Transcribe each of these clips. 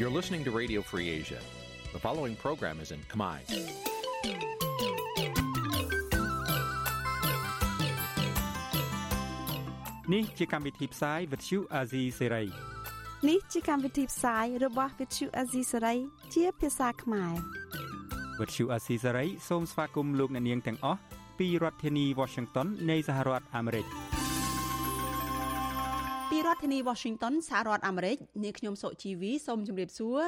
You're listening to Radio Free Asia. The following program is in Khmer. នេះជាកម្មវិធីផ្សាយ Vuthu Azizi Serai នេះជាកម្មវិធីផ្សាយរបស់ Vuthu Azizi Serai ជាភាសាខ្មែរ Vuthu Azizi Serai សូមស្វាគមន៍លោកអ្នកនាងទាំងអស់ពីរដ្ឋធានី Washington នៃសហរដ្ឋអាមេរិក។ពី រដ្ឋធានី Washington សហរដ្ឋអាមេរិកនាងខ្ញុំសុជីវីសូមជម្រាបសួរ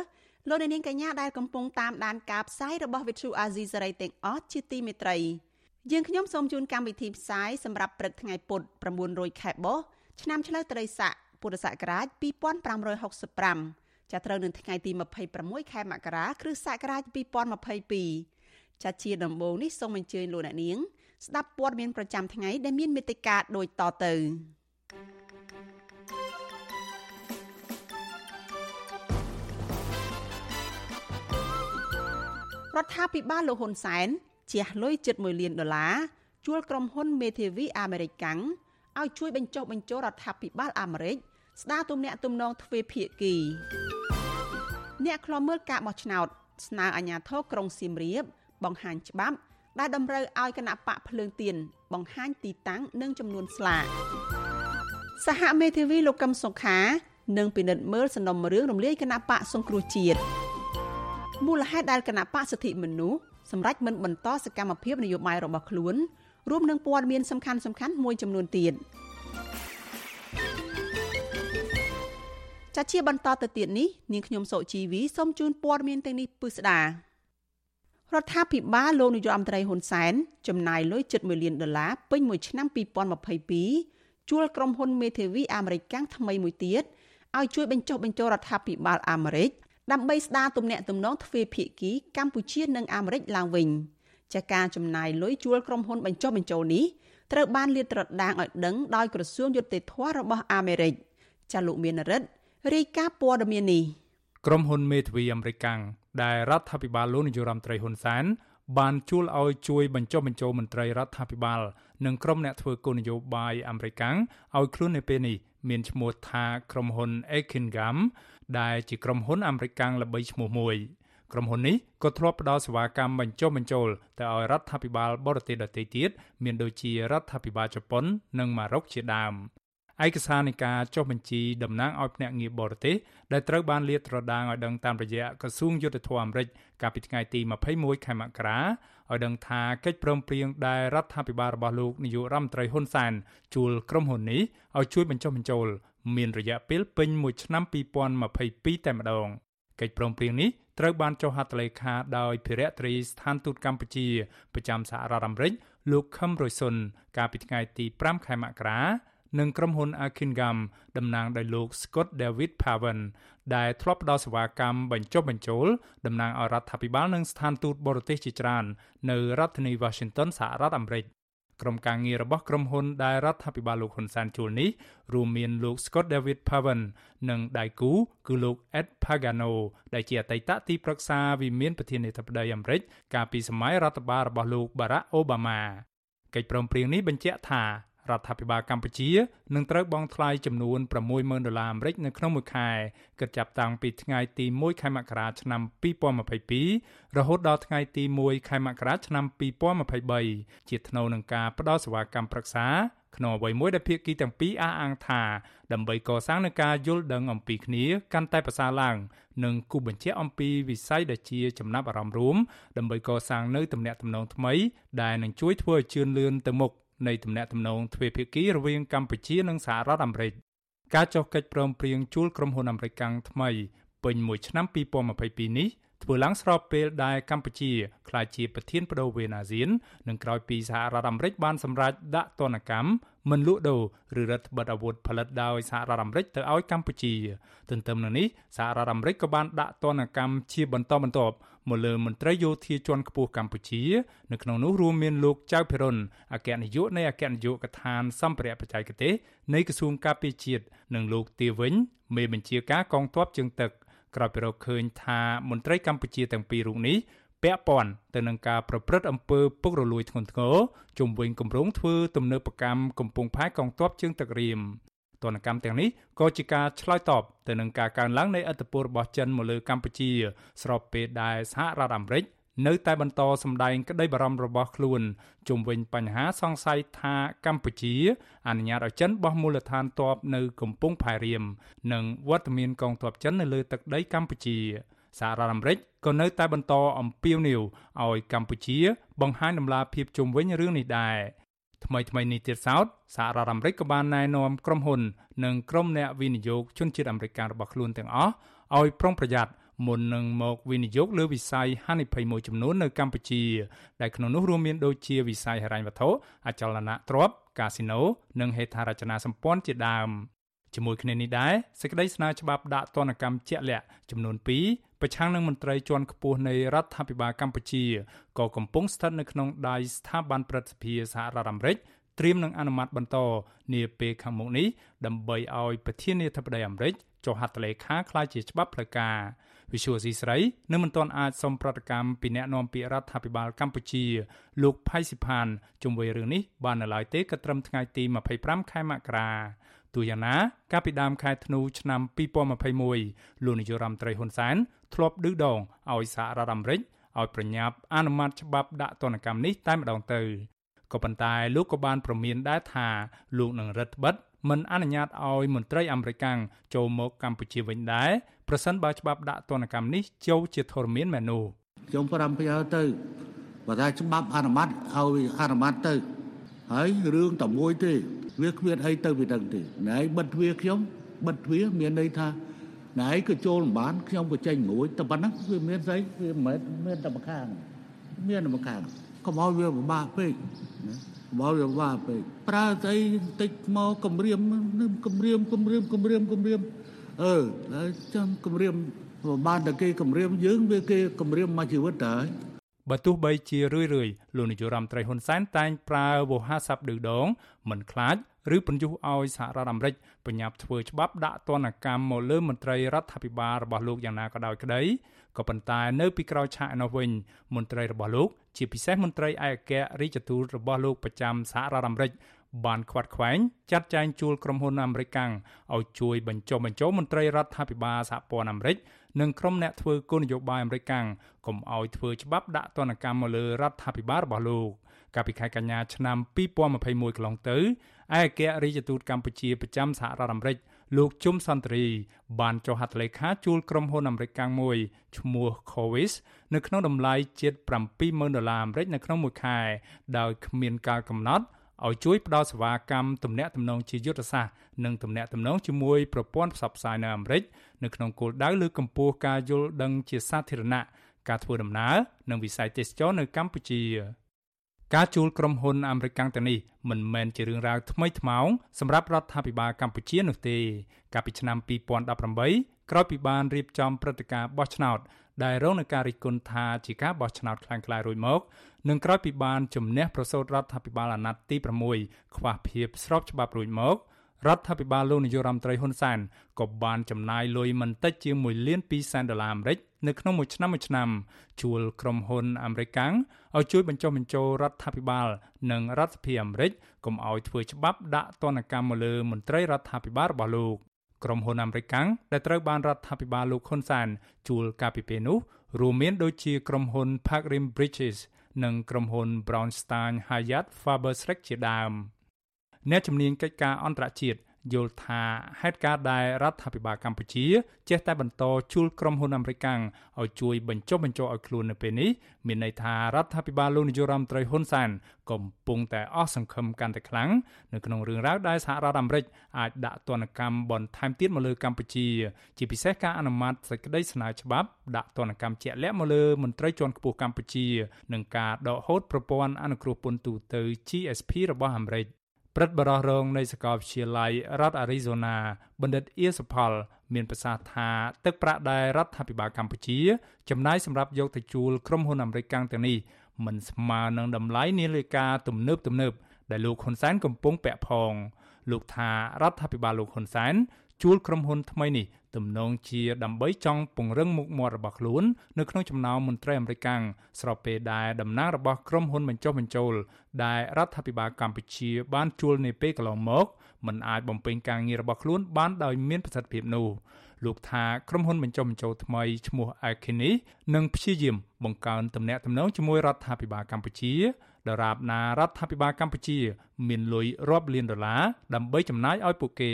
លោកអ្នកនាងកញ្ញាដែលកំពុងតាមដានការផ្សាយរបស់ Vithu Azizi សេរីទាំងអស់ជាទីមេត្រីយើងខ្ញុំសូមជូនកម្មវិធីផ្សាយសម្រាប់ព្រឹកថ្ងៃពុធ900ខែបោះឆ្នាំឆ្លូវត្រីស័កពុរសករាជ2565ចាប់ត្រូវនៅថ្ងៃទី26ខែមករាគ្រិស្តសករាជ2022ចាត់ជាដំបូងនេះសូមអញ្ជើញលោកអ្នកនាង ស្ដាប់ព័ត៌មានប្រចាំថ្ងៃដែលមានមេត្តាដូចតទៅ រដ្ឋាភិបាលលោកហ៊ុនសែនជះលុយជិត1លានដុល្លារជួលក្រុមហ៊ុនមេធាវីអាមេរិកកាំងឲ្យជួយបញ្ចុះបញ្ចូលរដ្ឋាភិបាលអាមេរិកស្ដារទំនាក់ទំនងទ្វេភាគីអ្នកខ្លំមើលការបោះឆ្នោត ស្នើអាជ្ញាធរក្រុងសៀមរាប បង្ហាញច្បាប់ ដែលតម្រូវឲ្យគណៈបកភ្លើងទៀនបង្ហាញទីតាំងនិងចំនួនស្លាកសហមេធាវីលោកកឹមសុខានឹងពិនិត្យមើលសំណុំរឿងរំលាយគណៈបកសង្គ្រោះជាតិ មូលហេតុដែលគណៈបកសិទ្ធិមនុស្សសម្រាប់មិនបន្តសកម្មភាពនយោបាយរបស់ខ្លួនរួមនឹងព័ត៌មានសំខាន់សំខាន់មួយចំនួនទៀតចាជាបន្តទៅទៀតនេះនាងខ្ញុំសុជីវីសូមជូនព័ត៌មានទាំងនេះពិស្ដារដ្ឋាភិបាលលោកនាយករដ្ឋមន្ត្រីហ៊ុនសែនចំណាយលុយជិត1លានដុល្លារពេញមួយឆ្នាំ2022ជួលក្រុមហ៊ុនមេធាវីអាមេរិកកាំងថ្មីមួយទៀតឲ្យជួយបញ្ចុះបញ្ចូលរដ្ឋាភិបាលអាមេរិក ដើម្បីស្ដារទំនាក់ទំនងទ្វេភាគីកម្ពុជានិងអាមេរិកឡើងវិញចាការចំណាយលុយជួលក្រុមហ៊ុនបញ្ចុះបញ្ចូលនេះត្រូវបានលាតត្រដាងឲ្យដឹងដោយក្រសួងយុតិធម៌របស់អាមេរិកចាលោកមានរិទ្ធរាយការណ៍ព័ត៌មាននេះក្រុមហ៊ុនមេធាវីអាមេរិកកាំងដែលរដ្ឋាភិបាលលោកនាយរដ្ឋមន្ត្រីហ៊ុនសែនបានជួលឲ្យជួយបញ្ចុះបញ្ចូលមន្ត្រីរដ្ឋាភិបាលនិងក្រុមអ្នកធ្វើគោលនយោបាយអាមេរិកកាំងឲ្យខ្លួននៅពេលនេះមានឈ្មោះថាក្រុមហ៊ុន Ekingam ដែលជាក្រុមហ៊ុនអាមេរិកកាំងល្បីឈ្មោះមួយក្រុមហ៊ុននេះក៏ធ្លាប់ផ្ដល់សេវាកម្មបញ្ចុះបញ្ចូលទៅឲ្យរដ្ឋាភិបាលបរទេសដទៃទៀតមានដូចជារដ្ឋាភិបាលជប៉ុន និងម៉ារ៉ុកជាដើមឯកសារនៃការចុះបញ្ជីតំណាងឲ្យភ្នាក់ងារបរទេសដែលត្រូវបានលាតត្រដាងឲ្យដឹងតាមរយៈក្រសួងយុទ្ធភ័ពអាមេរិកកាលពីថ្ងៃទី21ខែមករាឲ្យដឹងថាកិច្ចព្រមព្រៀងដែលរដ្ឋាភិបាលរបស់លោកនាយករដ្ឋមន្ត្រីហ៊ុនសែនជួលក្រុមហ៊ុននេះឲ្យជួយបញ្ចុះបញ្ចូល មានរយៈពេលពេញមួយឆ្នាំ2022តែម្ដងកិច្ចព្រមព្រៀងនេះត្រូវបានចុះហត្ថលេខាដោយភារៈត្រីស្ថានទូតកម្ពុជាប្រចាំសហរដ្ឋអាមេរិកលោកខឹមរុយសុនកាលពីថ្ងៃទី5ខែមករានិងក្រុមហ៊ុន Akingam តំណាងដោយលោក Scott David Pavan ដែលធ្លាប់ផ្ដល់សេវាកម្មបញ្ចុះបញ្ចូលតំណាងឲ្យរដ្ឋាភិបាលនិងស្ថានទូតបរទេសជាច្រើននៅរដ្ឋធានី Washington សហរដ្ឋអាមេរិក ក្រុមការងាររបស់ក្រុមហ៊ុនដែលរដ្ឋាភិបាលលោកហ៊ុនសែនជួលនេះរួមមានលោក Scott David Pavan និងដៃគូគឺលោក Ed Pagano ដែលជាអតីតទីប្រឹក្សាវិមានប្រធានាធិបតីអាមេរិកកាលពីសម័យរដ្ឋបាលរបស់លោក Barack Obama កិច្ចព្រមព្រៀងនេះបញ្ជាក់ថា រដ្ឋាភិបាលកម្ពុជានឹងត្រូវបង់ថ្លៃចំនួន60000ដុល្លារអាមេរិកនៅក្នុងមួយខែគិតចាប់តាំងពីថ្ងៃទី1ខែមករាឆ្នាំ2022រហូតដល់ថ្ងៃទី1ខែមករាឆ្នាំ2023ជាថ្នូវនឹងការផ្ដល់សេវាកម្មប្រឹក្សាក្នុងអ្វីមួយដែលភាគីទាំងពីរអះអាងថា ដើម្បីកសាងនូវការយល់ដឹងអំពីគ្នាកាន់តែប្រសើរឡើងនិងគូបញ្ជាក់អំពីវិស័យដែលជាចំណាប់អារម្មណ៍រួមដើម្បីកសាងនូវទំនាក់ទំនងថ្មីដែលនឹងជួយធ្វើឲ្យជឿនលឿនទៅមុខ នៃទំនាក់ទំនងទ្វេភាគីរវាងកម្ពុជានិងសហរដ្ឋអាមេរិកការចុះកិច្ចព្រមព្រៀងជួលក្រុមហ៊ុនអាមេរិកកាំងថ្មីពេញមួយឆ្នាំ2022នេះធ្វើឡើងស្របពេលដែលកម្ពុជាក្លាយជាប្រធានបដូវវេនអាស៊ាននិងក្រោយពីសហរដ្ឋអាមេរិកបានសម្រេចដាក់ទណ្ឌកម្មមិនលក់ដូរឬរដ្ឋបិទអាវុធផលិតដោយសហរដ្ឋអាមេរិកទៅឲ្យកម្ពុជា ទន្ទឹមនឹងនេះសហរដ្ឋអាមេរិកក៏បានដាក់ទណ្ឌកម្មជាបន្តបន្ទាប់ មកលើមន្ត្រីយោធាជាន់ខ្ពស់កម្ពុជានៅក្នុងនោះរួមមានលោកចៅភិរុនអគ្គនាយកនៃអគ្គនាយកដ្ឋានសម្ភារៈបច្ចេកទេសនៃក្រសួងការពារជាតិនិងលោកទាវិញ មេបញ្ជាការកងទ័ពជើងទឹកក្រោយពីរកឃើញថាមន្ត្រីកម្ពុជាទាំងពីររូបនេះពាក់ព័ន្ធទៅនឹងការប្រព្រឹត្តអំពើពុករលួយធ្ងន់ធ្ងរជំវិញគម្រោងធ្វើទំនើបកម្មកំពង់ផែកងទ័ពជើងទឹករៀម ទណ្ឌកម្មទាំងនេះក៏ជាការឆ្លើយតបទៅនឹងការកើនឡើងនៃអធិបតេយ្យរបស់ចិនមកលើកម្ពុជា ស្របពេលដែលសហរដ្ឋអាមេរិកនៅតែបន្តសម្ដែងក្តីបារម្ភរបស់ខ្លួនជុំវិញបញ្ហាសង្ស័យថាកម្ពុជាអនុញ្ញាតឲ្យចិនបោះមូលដ្ឋានទ័ពនៅកំពង់ផែរៀមនិងវត្តមានកងទ័ពចិននៅលើទឹកដីកម្ពុជាសហរដ្ឋអាមេរិកក៏នៅតែបន្តអំពាវនាវឲ្យកម្ពុជា បង្ហាញដំណាភាពជុំវិញរឿងនេះដែរ ថ្មីថ្មីនេះទៀតសោតសហរដ្ឋអាមេរិកក៏បានណែនាំក្រុមហ៊ុន និងក្រុមអ្នកវិនិយោគជនជាតិអាមេរិករបស់ខ្លួនទាំងអស់ឲ្យប្រុងប្រយ័ត្នមុននឹងមកវិនិយោគលើវិស័យហានិភ័យមួយចំនួននៅកម្ពុជា ដែលក្នុងនោះរួមមានដូចជាវិស័យហិរញ្ញវត្ថុអចលនទ្រព្យកាស៊ីណូនិងហេដ្ឋារចនាសម្ព័ន្ធជាដើម ជាមួយគ្នានេះដែរសេចក្តីស្នើច្បាប់ដាក់ទណ្ឌកម្មជាក់លាក់ចំនួន2ប្រឆាំងនឹងមន្ត្រីជាន់ខ្ពស់នៃរដ្ឋាភិបាលកម្ពុជាក៏កំពុងស្ថិតនៅក្នុងដៃស្ថាប័នព្រឹទ្ធសភាសហរដ្ឋអាមេរិកត្រៀមនឹងអនុម័តបន្តនាពេលខាងមុខនេះដើម្បីឲ្យប្រធានាធិបតីអាមេរិកចុះហត្ថលេខាក្លាយជាច្បាប់ផ្លូវការវិសុវស៊ីស្រីនៅមិនទាន់អាចសុំប្រតិកម្មពីអ្នកនាំពាក្យរដ្ឋាភិបាលកម្ពុជាលោកផៃស៊ីផានជុំវិញរឿងនេះបាននៅឡើយទេក៏ត្រឹមថ្ងៃទី25ខែមករា ទូយ៉ាងណាកាលពីដើមខែធ្នូឆ្នាំ2021លោកនាយរដ្ឋមន្ត្រីហ៊ុនសែនធ្លាប់ឌឺដងឲ្យសហរដ្ឋអាមេរិកឲ្យប្រញាប់អនុម័តច្បាប់ដាក់ទណ្ឌកម្មនេះតែម្ដងទៅក៏ប៉ុន្តែលោកក៏បានប្រមានដែរថាលោកនឹងរឹតបន្តឹងមិនអនុញ្ញាតឲ្យមន្ត្រីអាមេរិកចូលមកកម្ពុជាវិញដែរប្រសិនបើច្បាប់ដាក់ទណ្ឌកម្មនេះចូលជាធរមានមែននោះខ្ញុំប្រាំប្រយោទៅបើថាច្បាប់អនុម័តឲ្យអនុម័តទៅ ហើយរឿងតែមួយទេវាគ្មានអីទៅពីដឹងទេណែបិទទ្វារខ្ញុំបិទទ្វារមានន័យថាណែក៏ចូលមិនបានខ្ញុំក៏ចេញមួយតែប៉ុណ្ណឹងវាមានស្អីវាមិនមានតែម្ខាងមានតែម្ខាងកុំឲ្យវាពិបាកពេកណាបោវាវ៉ាពេកប្រើស្អីតិចមកគម្រាមគម្រាមគម្រាមគម្រាមគម្រាមអឺហើយចាំគម្រាមបានតែគេគម្រាមយើងវាគេគម្រាមមកជីវិតតើ បើទោះបីជារឿយរឿយលោកនាយរដ្ឋមន្ត្រីហ៊ុនសែនតែងប្រើវោហារស័ព្ទឌឺដងមិនខ្លាចឬបញ្យុះឲ្យសហរដ្ឋអាមេរិកបញ្ញាប់ធ្វើច្បាប់ដាក់ទណ្ឌកម្មមកលើមន្ត្រីរដ្ឋាភិបាលរបស់លោកយ៉ាងណាក៏ដោយក្តីក៏ប៉ុន្តែនៅពីក្រោយឆាកនោះវិញមន្ត្រីរបស់លោក ជាពិសេសមន្ត្រីឯកអគ្គរដ្ឋទូតរបស់លោកប្រចាំសហរដ្ឋអាមេរិក បានខ្វាត់ខ្វែងចាត់ចែងជួលក្រុមហ៊ុនអាមេរិកកាំងឲ្យជួយបញ្ចុះបញ្ចូលមន្ត្រីរដ្ឋាភិបាលសហព័ន្ធអាមេរិកនិងក្រុមអ្នកធ្វើគោលនយោបាយអាមេរិកកាំងកុំឲ្យធ្វើច្បាប់ដាក់ទណ្ឌកម្មមកលើរដ្ឋាភិបាលរបស់លោកកាលពីខែកញ្ញាឆ្នាំ2021កន្លងទៅឯកអគ្គរដ្ឋទូតកម្ពុជាប្រចាំសហរដ្ឋអាមេរិកលោកជុំសន្តិរីបានចុះហត្ថលេខាជួលក្រុមហ៊ុនអាមេរិកកាំងមួយឈ្មោះ Covis នៅក្នុងតម្លៃជិត70000ដុល្លារអាមេរិកនៅក្នុងមួយខែដោយគ្មានការកំណត់ ឲ្យជួយផ្ដល់សេវាកម្មទំនាក់ទំនងជាយុទ្ធសាស្ត្រនិងទំនាក់ទំនងជាមួយប្រព័ន្ធផ្សព្វផ្សាយនៅអាមេរិកនៅក្នុងគោលដៅលើកកម្ពស់ការយល់ដឹងជាសាធារណៈការធ្វើដំណើរនិងវិស័យទេសចរនៅកម្ពុជាការជួលក្រុមហ៊ុនអាមេរិកទាំងនេះមិនមែនជារឿងរ៉ាវថ្មីថ្មោងសម្រាប់រដ្ឋាភិបាលកម្ពុជានោះទេ កាលពីឆ្នាំ2018ក្រោយពីបានរៀបចំព្រឹត្តិការណ៍បោះឆ្នោត ដែលរងនឹងការរិះគន់ថាជាការបោះឆ្នោតខ្លាំងក្លារួចមកនិងក្រោយពីបានជំនះប្រសូតរដ្ឋាភិបាលអាណត្តិទី6ខ្វះភាពស្របច្បាប់រួចមករដ្ឋាភិបាលលោកនាយរដ្ឋមន្ត្រីហ៊ុនសែនក៏បានចំណាយលុយមិនតិចជាង1លាន2សែនដុល្លារអាមេរិកនៅក្នុងមួយឆ្នាំមួយឆ្នាំជួលក្រុមហ៊ុនអាមេរិកាំងឲ្យជួយបញ្ចុះបញ្ចូលរដ្ឋាភិបាល និងរដ្ឋសភាអាមេរិកកុំឲ្យធ្វើច្បាប់ដាក់ទណ្ឌកម្មមកលើមន្ត្រីរដ្ឋាភិបាលរបស់លោក ក្រុមហ៊ុនអាមេរិកកាំងដែលត្រូវបានរដ្ឋាភិបាលលោកហ៊ុនសែនជួលកាលពីពេលនោះរួមមានដូចជាក្រុមហ៊ុន Park Rim Bridges និងក្រុមហ៊ុន Brownstein Hyatt Faber-Schleck ជាដើមអ្នកជំនាញកិច្ចការអន្តរជាតិ យល់ថាហេតុការណ៍ដែលរដ្ឋាភិបាលកម្ពុជាចេះតែបន្តជួលក្រុមហ៊ុនអាមេរិកឲ្យជួយបញ្ចុះបញ្ចូលឲ្យខ្លួននៅពេលនេះមានន័យថារដ្ឋាភិបាលលោកនាយរដ្ឋមន្ត្រីហ៊ុនសែនកំពុងតែអស់សង្ឃឹមកាន់តែខ្លាំងនៅក្នុងរឿងរ៉ាវដែលសហរដ្ឋអាមេរិកអាចដាក់ទណ្ឌកម្មបន្ថែមទៀតមកលើកម្ពុជា ជាពិសេសការអនុម័តសេចក្តីស្នើច្បាប់ដាក់ទណ្ឌកម្មជាក់លាក់មកលើមន្ត្រីជាន់ខ្ពស់កម្ពុជានិងការដកហូតប្រព័ន្ធអនុគ្រោះពន្ធទូទៅ GSP របស់អាមេរិក ព្រឹទ្ធបរិះរងនៃសាកលវិទ្យាល័យរដ្ឋអារីโซណាបណ្ឌិតអៀសផល មានប្រសាសន៍ថាទឹកប្រាក់ដែលរដ្ឋាភិបាលកម្ពុជា ចំណាយសម្រាប់យកទៅជួលក្រុមហ៊ុនអាមេរិកកាំងទាំងនេះមិនស្មើនឹងតម្លៃនាឡិកាទំនើបទំនើបដែលលោកហ៊ុនសែនកំពុងពាក់ផង លោកថារដ្ឋាភិបាលលោកហ៊ុនសែនជួលក្រុមហ៊ុនថ្មីនេះ ទំនងជាដើម្បីចង់ពង្រឹងមុខមាត់របស់ខ្លួននៅក្នុងចំណោមមន្ត្រីអាមេរិកស្របពេលដែលតំណាងរបស់ក្រុមហ៊ុនបញ្ចុះបញ្ចូលដែលរដ្ឋាភិបាលកម្ពុជាបានជួលនាពេលកន្លងមកមិនអាចបំពេញការងាររបស់ខ្លួនបានដោយមានប្រសិទ្ធភាពនោះលោកថាក្រុមហ៊ុនបញ្ចុះបញ្ចូលថ្មីឈ្មោះ Arkini នឹងព្យាយាមបង្កើនទំនាក់ទំនងជាមួយរដ្ឋាភិបាលកម្ពុជាដរាបណារដ្ឋាភិបាលកម្ពុជា មានលុយរាប់លានដុល្លារដើម្បីចំណាយឲ្យពួកគេ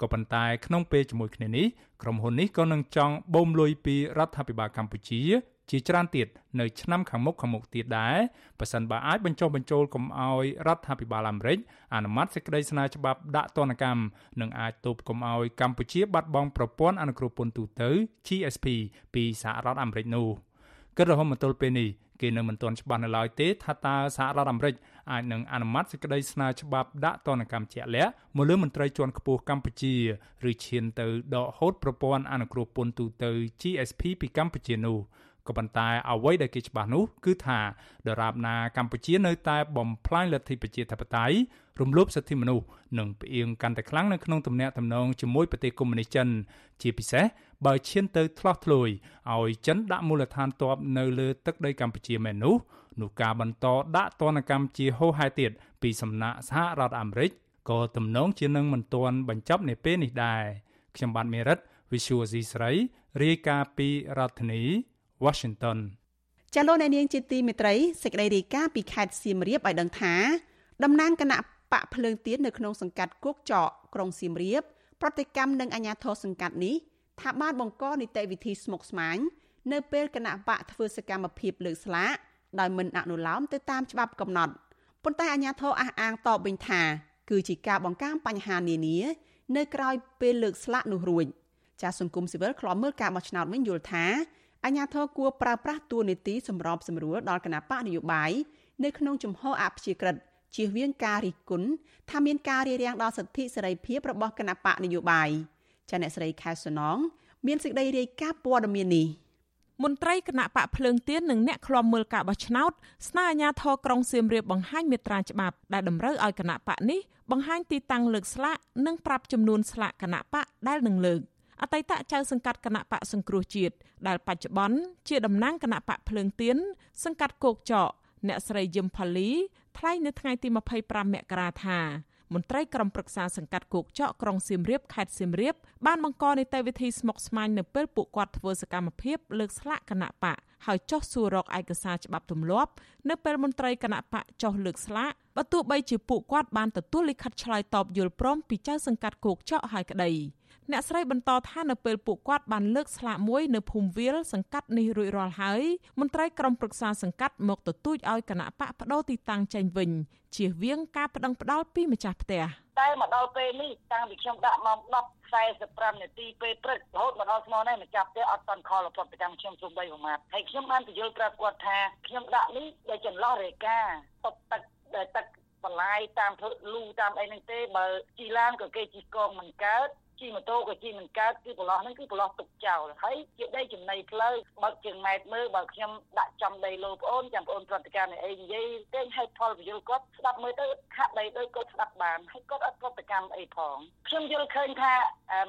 ក៏ប៉ុន្តែក្នុងពេលជាមួយគ្នានេះក្រុមហ៊ុននេះក៏នឹងចង់បូមលុយពីរដ្ឋាភិបាលកម្ពុជា ជាច្រើនទៀតនៅឆ្នាំខាងមុខខាងមុខទៀតដែរប៉ះសិនបើអាចបញ្ចុះបញ្ចូលកុំឲ្យរដ្ឋាភិបាលអាមេរិកអនុម័តសេចក្តីស្នើច្បាប់ដាក់ទណ្ឌកម្មនិងអាចទប់កុំឲ្យកម្ពុជាបាត់បង់ប្រព័ន្ធអនុគ្រោះពន្ធទូទៅ GSP ពីសហរដ្ឋអាមេរិកនោះគិតរហូតមកទល់ពេលនេះ គេនៅមិនទាន់ច្បាស់នៅឡើយទេថាតើសហរដ្ឋអាមេរិកអាចនឹងអនុម័តសេចក្តីស្នើច្បាប់ដាក់ទណ្ឌកម្មជាក់លាក់មកលើមន្ត្រីជាន់ខ្ពស់កម្ពុជាឬឈានទៅដកហូតប្រព័ន្ធអនុគ្រោះពន្ធទូទៅ GSP ពីកម្ពុជានោះ ក៏ប៉ុន្តែអ្វីដែលគេច្បាស់នោះគឺថាដរាបណាកម្ពុជានៅតែបំផ្លាញលទ្ធិប្រជាធិបតេយ្យរំលោភសិទ្ធិមនុស្សនិងផ្អៀងកាន់តែខ្លាំងនៅក្នុងទំនាក់ទំនងជាមួយប្រទេសកុម្មុយនីសចិន ជាពិសេសបើឈានទៅឆ្លោះធ្លួយឲ្យចិនដាក់មូលដ្ឋានទ័ពនៅលើទឹកដីកម្ពុជាមែននោះនោះការបន្តដាក់ទណ្ឌកម្មជាហូរហែទៀតពីសំណាក់សហរដ្ឋអាមេរិកក៏ទំនងជានឹងមិនទាន់បញ្ចប់នៅពេលនេះដែរខ្ញុំបាទមេរិត Visual C ស្រីរាយការណ៍ពីរដ្ឋធានី Washington ចាលោកអ្នកនាងជាទីមេត្រីសេចក្តីរាយការណ៍ពីខេត្តសៀមរាបឲ្យដឹងថាតំណាងគណៈបកភ្លើងទៀននៅក្នុងសង្កាត់គោកចកក្រុងសៀមរាប ប្រតិកម្មនឹងអាជ្ញាធរសង្កាត់នេះថាបានបង្កនីតិវិធីស្មុគស្មាញនៅពេលគណៈបកធ្វើសកម្មភាពលើកស្លាកដោយមិនអនុលោមទៅតាមច្បាប់កំណត់ប៉ុន្តែអាជ្ញាធរអះអាងតបវិញថាគឺជាការបង្ការបញ្ហានានា នៅក្រៅពេលលើកស្លាកនោះរួចចាសសង្គមស៊ីវិលខ្លំមើលការបោះឆ្នោតវិញយល់ថា អាញាធរគួរប្រើប្រាស់ទួនាទីសម្របសម្រួលដល់គណៈបកនយោបាយនៅក្នុងជំហរអព្យាក្រឹតជៀសវាងការរិះគន់ថាមានការរារាំងដល់សិទ្ធិសេរីភាពរបស់គណៈបកនយោបាយចាអ្នកស្រីខែសនងមានសេចក្តីរាយការណ៍ព័ត៌មាននេះមន្ត្រីគណៈបកភ្លើងទៀននិងអ្នកឃ្លាំមើលការបោះឆ្នោតស្នើអាជ្ញាធរក្រុងសៀមរាបបង្ហាញមេត្រាច្បាប់ដែលតម្រូវឲ្យគណៈបកនេះបង្ហាញទីតាំងលើកស្លាកនិងប្រាប់ចំនួនស្លាកគណៈបកដែលនឹងលើក។ អតីតចៅសង្កាត់គណៈបកសង្គ្រោះជាតិដែលបច្ចុប្បន្នជាតំណាងគណៈបកភ្លើងទៀនសង្កាត់គោកចកអ្នកស្រីយឹមផាលីថ្លែងនៅថ្ងៃទី25មករាថាមន្ត្រីក្រុមប្រឹក្សាសង្កាត់គោកចកក្រុងសៀមរាបខេត្តសៀមរាបបានបង្កនីតិវិធីស្មុគស្មាញនៅពេលពួកគាត់ធ្វើសកម្មភាពលើកស្លាកគណៈបកហើយចោះសួររកឯកសារច្បាប់ទម្លាប់នៅពេលមន្ត្រីគណៈបកចោះលើកស្លាកបើទោះបីជាពួកគាត់បានទទួលលិខិតឆ្លើយតបយល់ព្រមពីចៅសង្កាត់គោកចកហើយក្តី អ្នកស្រីបន្តថានៅពេលពួកគាត់បានលើកស្លាកមួយនៅភូមិវាលសង្កាត់នេះរួចរាល់ហើយមន្ត្រីក្រុមប្រឹក្សាសង្កាត់មកទទូចឲ្យគណៈបកបដូរទីតាំងចេញវិញជៀសវាងការប្តឹងផ្តល់ពីម្ចាស់ផ្ទះតែមកដល់ពេលនេះតាំងពីខ្ញុំដាក់ម៉ោង10 45នាទីពេលព្រឹករហូតមកដល់ស្មោះនេះម្ចាស់ផ្ទះអត់តន់ខលប្រតិកម្មខ្ញុំសូម្បីប្រមាថហើយខ្ញុំបានពន្យល់ប្រាប់គាត់ថាខ្ញុំដាក់នេះដោយចន្លោះរេកាតុបទឹកដែលទឹកបន្លាយតាមធ្វើលូតាមអីហ្នឹងទេបើជីឡានក៏គេជីកងមិនកើត ជិះម៉ូតូក៏ជិះមិនកើតគឺប្រឡោះហ្នឹងគឺប្រឡោះទុកចោលហើយជាដីចំណីផ្លូវបើជាងម៉ែត្រមើលបើខ្ញុំដាក់ចំដីលោប្អូនចាំប្អូនប្រតិការនៃអីនិយាយតែហេតុផលពយល់គាត់ស្ដាប់មើលទៅហាក់បីដូចគាត់ស្ដាប់បានហើយគាត់អត់ប្រតិកម្មអីផងខ្ញុំយល់ឃើញថា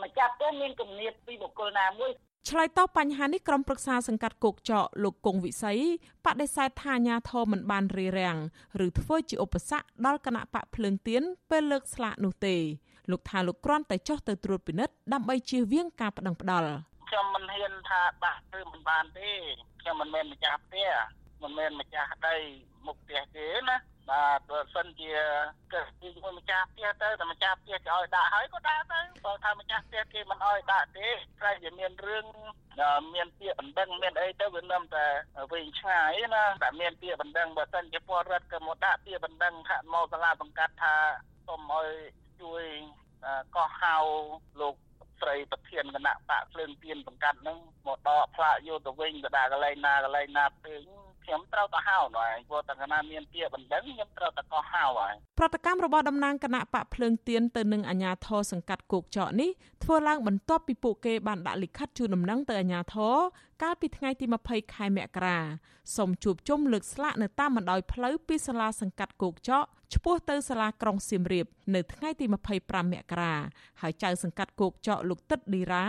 ម្ចាស់ផ្ទះមានគំនិតពីបុគ្គលណាមួយឆ្លើយតបបញ្ហានេះក្រុមប្រឹក្សាសង្កាត់គោកចកលោកគង់វិស័យបដិសេធថាអាញាធមមិនបានរារាំងឬធ្វើជាឧបសគ្គដល់គណៈបកភ្លើងទៀនពេលលើកស្លាកនោះទេ លោកថាលោកគ្រាន់តែចុះទៅត្រួតពិនិត្យដើម្បីជៀសវាងការប្តឹងផ្តល់ខ្ញុំមិនហ៊ានថាបាក់ឬមិនបានទេខ្ញុំមិនមែនម្ចាស់ផ្ទះមិនមែនម្ចាស់ដីមុខផ្ទះទេណាបាទបើសិនជាគេជាមួយម្ចាស់ផ្ទះទៅតែម្ចាស់ផ្ទះគេឲ្យដាក់ហើយក៏ដាក់ទៅបើថាម្ចាស់ផ្ទះគេមិនឲ្យដាក់ទេតែវាមានរឿងមានពាក្យបណ្ដឹងមានអីទៅវានឹមតែវិញឆ្ងាយណាតែមានពាក្យបណ្ដឹងបើសិនជាពលរដ្ឋក៏មកដាក់ពាក្យបណ្ដឹងថាមកសាលាបង្កាត់ថាសូមឲ្យ ជួយកោះហៅលោកស្រីប្រធានគណៈបកភ្លើងទៀនបង្កាត់ហ្នឹងមកដកផ្លាកយកទៅវិញទៅដាក់កន្លែងណាកន្លែងណាពេញខខ្ញុំត្រូវទៅហៅហើយព្រោះតែកណាមានពាក្យបណ្ដឹងខ្ញុំត្រូវតែកោះហៅហើយប្រតិកម្មរបស់តំណាងគណៈបកភ្លើងទៀនទៅនឹងអាជ្ញាធរសង្កាត់គោកចកនេះធ្វើឡើងបន្ទាប់ពីពួកគេបានដាក់លិខិតជូនដំណឹងទៅអាជ្ញាធរកាលពីថ្ងៃទី20ខែមករាសូមជួបជុំលើកស្លាកនៅតាមបណ្ដោយផ្លូវពីសាលាសង្កាត់គោកចក ឆ្ពោះទៅសាលាក្រុងសៀមរាបនៅថ្ងៃទី25មករាហើយចៅសង្កាត់គោកចកលោកទឹកឌីរ៉ា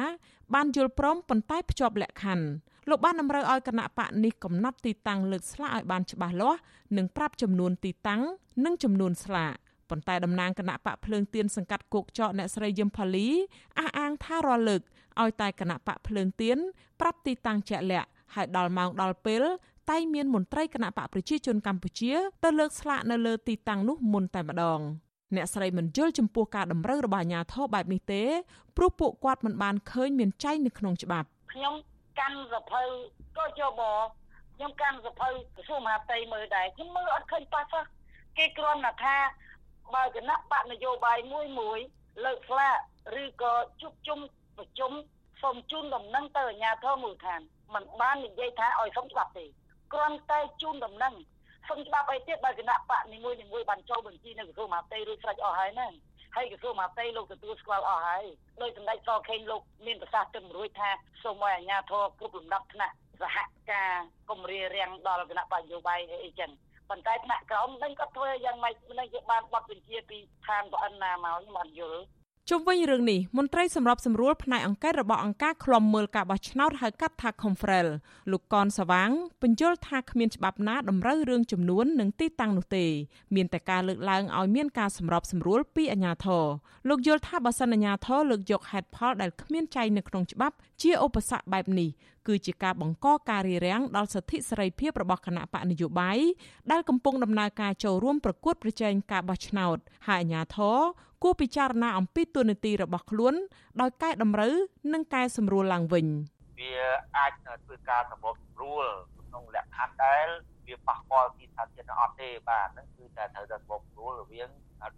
បានយល់ព្រមប៉ុន្តែភ្ជាប់លក្ខខណ្ឌលោកបានតម្រូវឲ្យគណៈបកនេះកំណត់ទីតាំងលើកស្លាកឲ្យបានច្បាស់លាស់និងប្រាប់ចំនួនទីតាំងនិងចំនួនស្លាកប៉ុន្តែតំណាងគណៈបកភ្លើងទៀនសង្កាត់គោកចកអ្នកស្រីយឹមផាលីអះអាងថារាល់លើកឲ្យតែគណៈបកភ្លើងទៀនប្រាប់ទីតាំងជាក់លាក់ហើយដល់ម៉ោងដល់ពេល តែមានមន្ត្រីគណៈបកប្រជាជនកម្ពុជាទៅលើកស្លាកនៅលើទីតាំងនោះមុនតែម្ដងអ្នកស្រីមិនយល់ចំពោះការតម្រូវរបស់អាជ្ញាធរបែបនេះទេព្រោះពួកគាត់មិនបានឃើញមានចែងនៅក្នុងច្បាប់ខ្ញុំកាន់សភៅក៏យកមកខ្ញុំកាន់សភៅក្រសួងមហាផ្ទៃមើលដែរខ្ញុំមើលអត់ឃើញប៉ះសោះគេគ្រាន់តែថាបើគណៈបកនយោបាយមួយមួយលើកស្លាកឬក៏ជួបជុំប្រជុំសូមជូនដំណឹងទៅអាជ្ញាធរមូលដ្ឋានมันបាននិយាយថាឲ្យសុំច្បាប់ទេ គ្រាន់តែជូនដំណឹងសុំច្បាប់អីទៀតបើគណៈបកនីមួយនីមួយបានចូលបញ្ជីនៅក្រសួងមហាផ្ទៃឬស្រេចអស់ហើយហ្នឹងហើយក្រសួងមហាផ្ទៃលោកទទួលស្គាល់អស់ហើយដោយសម្ដេចសខេងលោកមានប្រសាសន៍ទៅរួចថាសូមឲ្យអាជ្ញាធរគ្រប់លំដាប់ថ្នាក់សហការគម្រារាំងដល់គណៈបញ្ញោបាយអីចឹងប៉ុន្តែថ្នាក់ក្រោមនឹងក៏ធ្វើយ៉ាងម៉េចនឹងជាបានបတ်បញ្ជាពីឋានបអិនណាមកខ្ញុំអត់យល់ ជុំវិញរឿងនេះមន្ត្រីសម្របសម្រួលផ្នែកអង្គការរបស់អង្គការឃ្លាំមើលការបោះឆ្នោតហៅកាត់ថា Confrel លោកកនសវាងបញ្យល់ថាគ្មានច្បាប់ណាតម្រូវរឿងចំនួននិងទីតាំងនោះទេមានតែការលើកឡើងឲ្យមានការសម្របសម្រួលពីអាជ្ញាធរលោកយល់ថាបើសិនអាជ្ញាធរលើកយកហេតុផលដែលគ្មានចែងនៅក្នុងច្បាប់ជាឧបសគ្គបែបនេះគឺជាការបង្កការរារាំងដល់សិទ្ធិសេរីភាពរបស់គណៈបកនយោបាយដែលកំពុងដំណើរការចូលរួមប្រកួតប្រជែងការបោះឆ្នោតហើយអាជ្ញាធរ គួរពិចារណាអំពីទូនាទីរបស់ខ្លួន ដោយកែតម្រូវនិងកែសម្រួលឡើងវិញវាអាចធ្វើការសម្របសម្រួលក្នុងលក្ខខណ្ឌដែលវាប៉ះពាល់ទីស្ថានភាពអត់ទេបាទហ្នឹងគឺតែត្រូវតែសម្របសម្រួលរវាងឲ្យ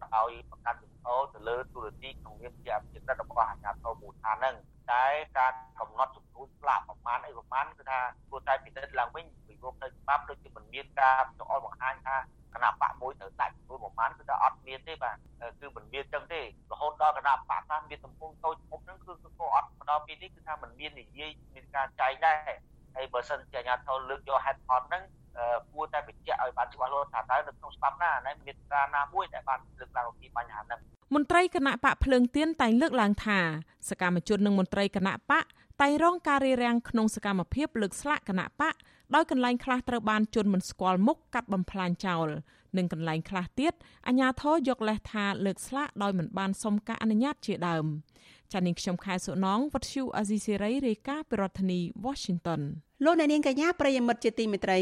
ប្រកាន់ជំហរទៅលើទូរទស្សន៍ក្នុងនាមជាអភិក្រិតរបស់អាជ្ញាធរមូលដ្ឋានហ្នឹងតែការកំណត់ចំនួនស្លាកប្រមាណអីប្រមាណគឺថាគួរតែពិនិត្យឡើងវិញពីរោគនៅច្បាប់ដូចជាមិនមានការចោលបង្ហាញថាគណៈបកមួយត្រូវដាក់ ចំនួនប្រមាណគឺថាអត់មានទេបាទគឺមិនមានចឹងទេរហូតដល់គណៈបកថាមានទំហំតូចធំហ្នឹងគឺគឺអត់មកដល់ពេលនេះគឺថាមិនមាននិយាយមានការចែកដែរហើយបើសិនជាអាជ្ញាធរលើកយកហេតុផលហ្នឹងគួរតែបញ្ជាក់ឲ្យបានច្បាស់លាស់ថាតើនៅក្នុងច្បាប់ណាណាមានការណាមួយដែលបានលើកឡើងអំពីបញ្ហាហ្នឹងមន្ត្រីគណៈបកភ្លើងទៀនតែងលើកឡើងថាសកម្មជននិងមន្ត្រីគណៈបកតែងរងការរារាំងក្នុងសកម្មភាពលើកស្លាកគណៈបកដោយកន្លែងខ្លះត្រូវបានជន់មិនស្គាល់មុខកាត់បំផ្លាញចោល និងកន្លែងខ្លះទៀតអាជ្ញាធរយកលេសថាលើកស្លាកដោយមិនបានសុំការអនុញ្ញាតជាដើមចានាងខ្ញុំខែសុណងវັດឈូអាស៊ីសេរីរាយការណ៍ពីរដ្ឋធានី Washington លោកអ្នកនាងកញ្ញាប្រិយមិត្តជាទីមេត្រី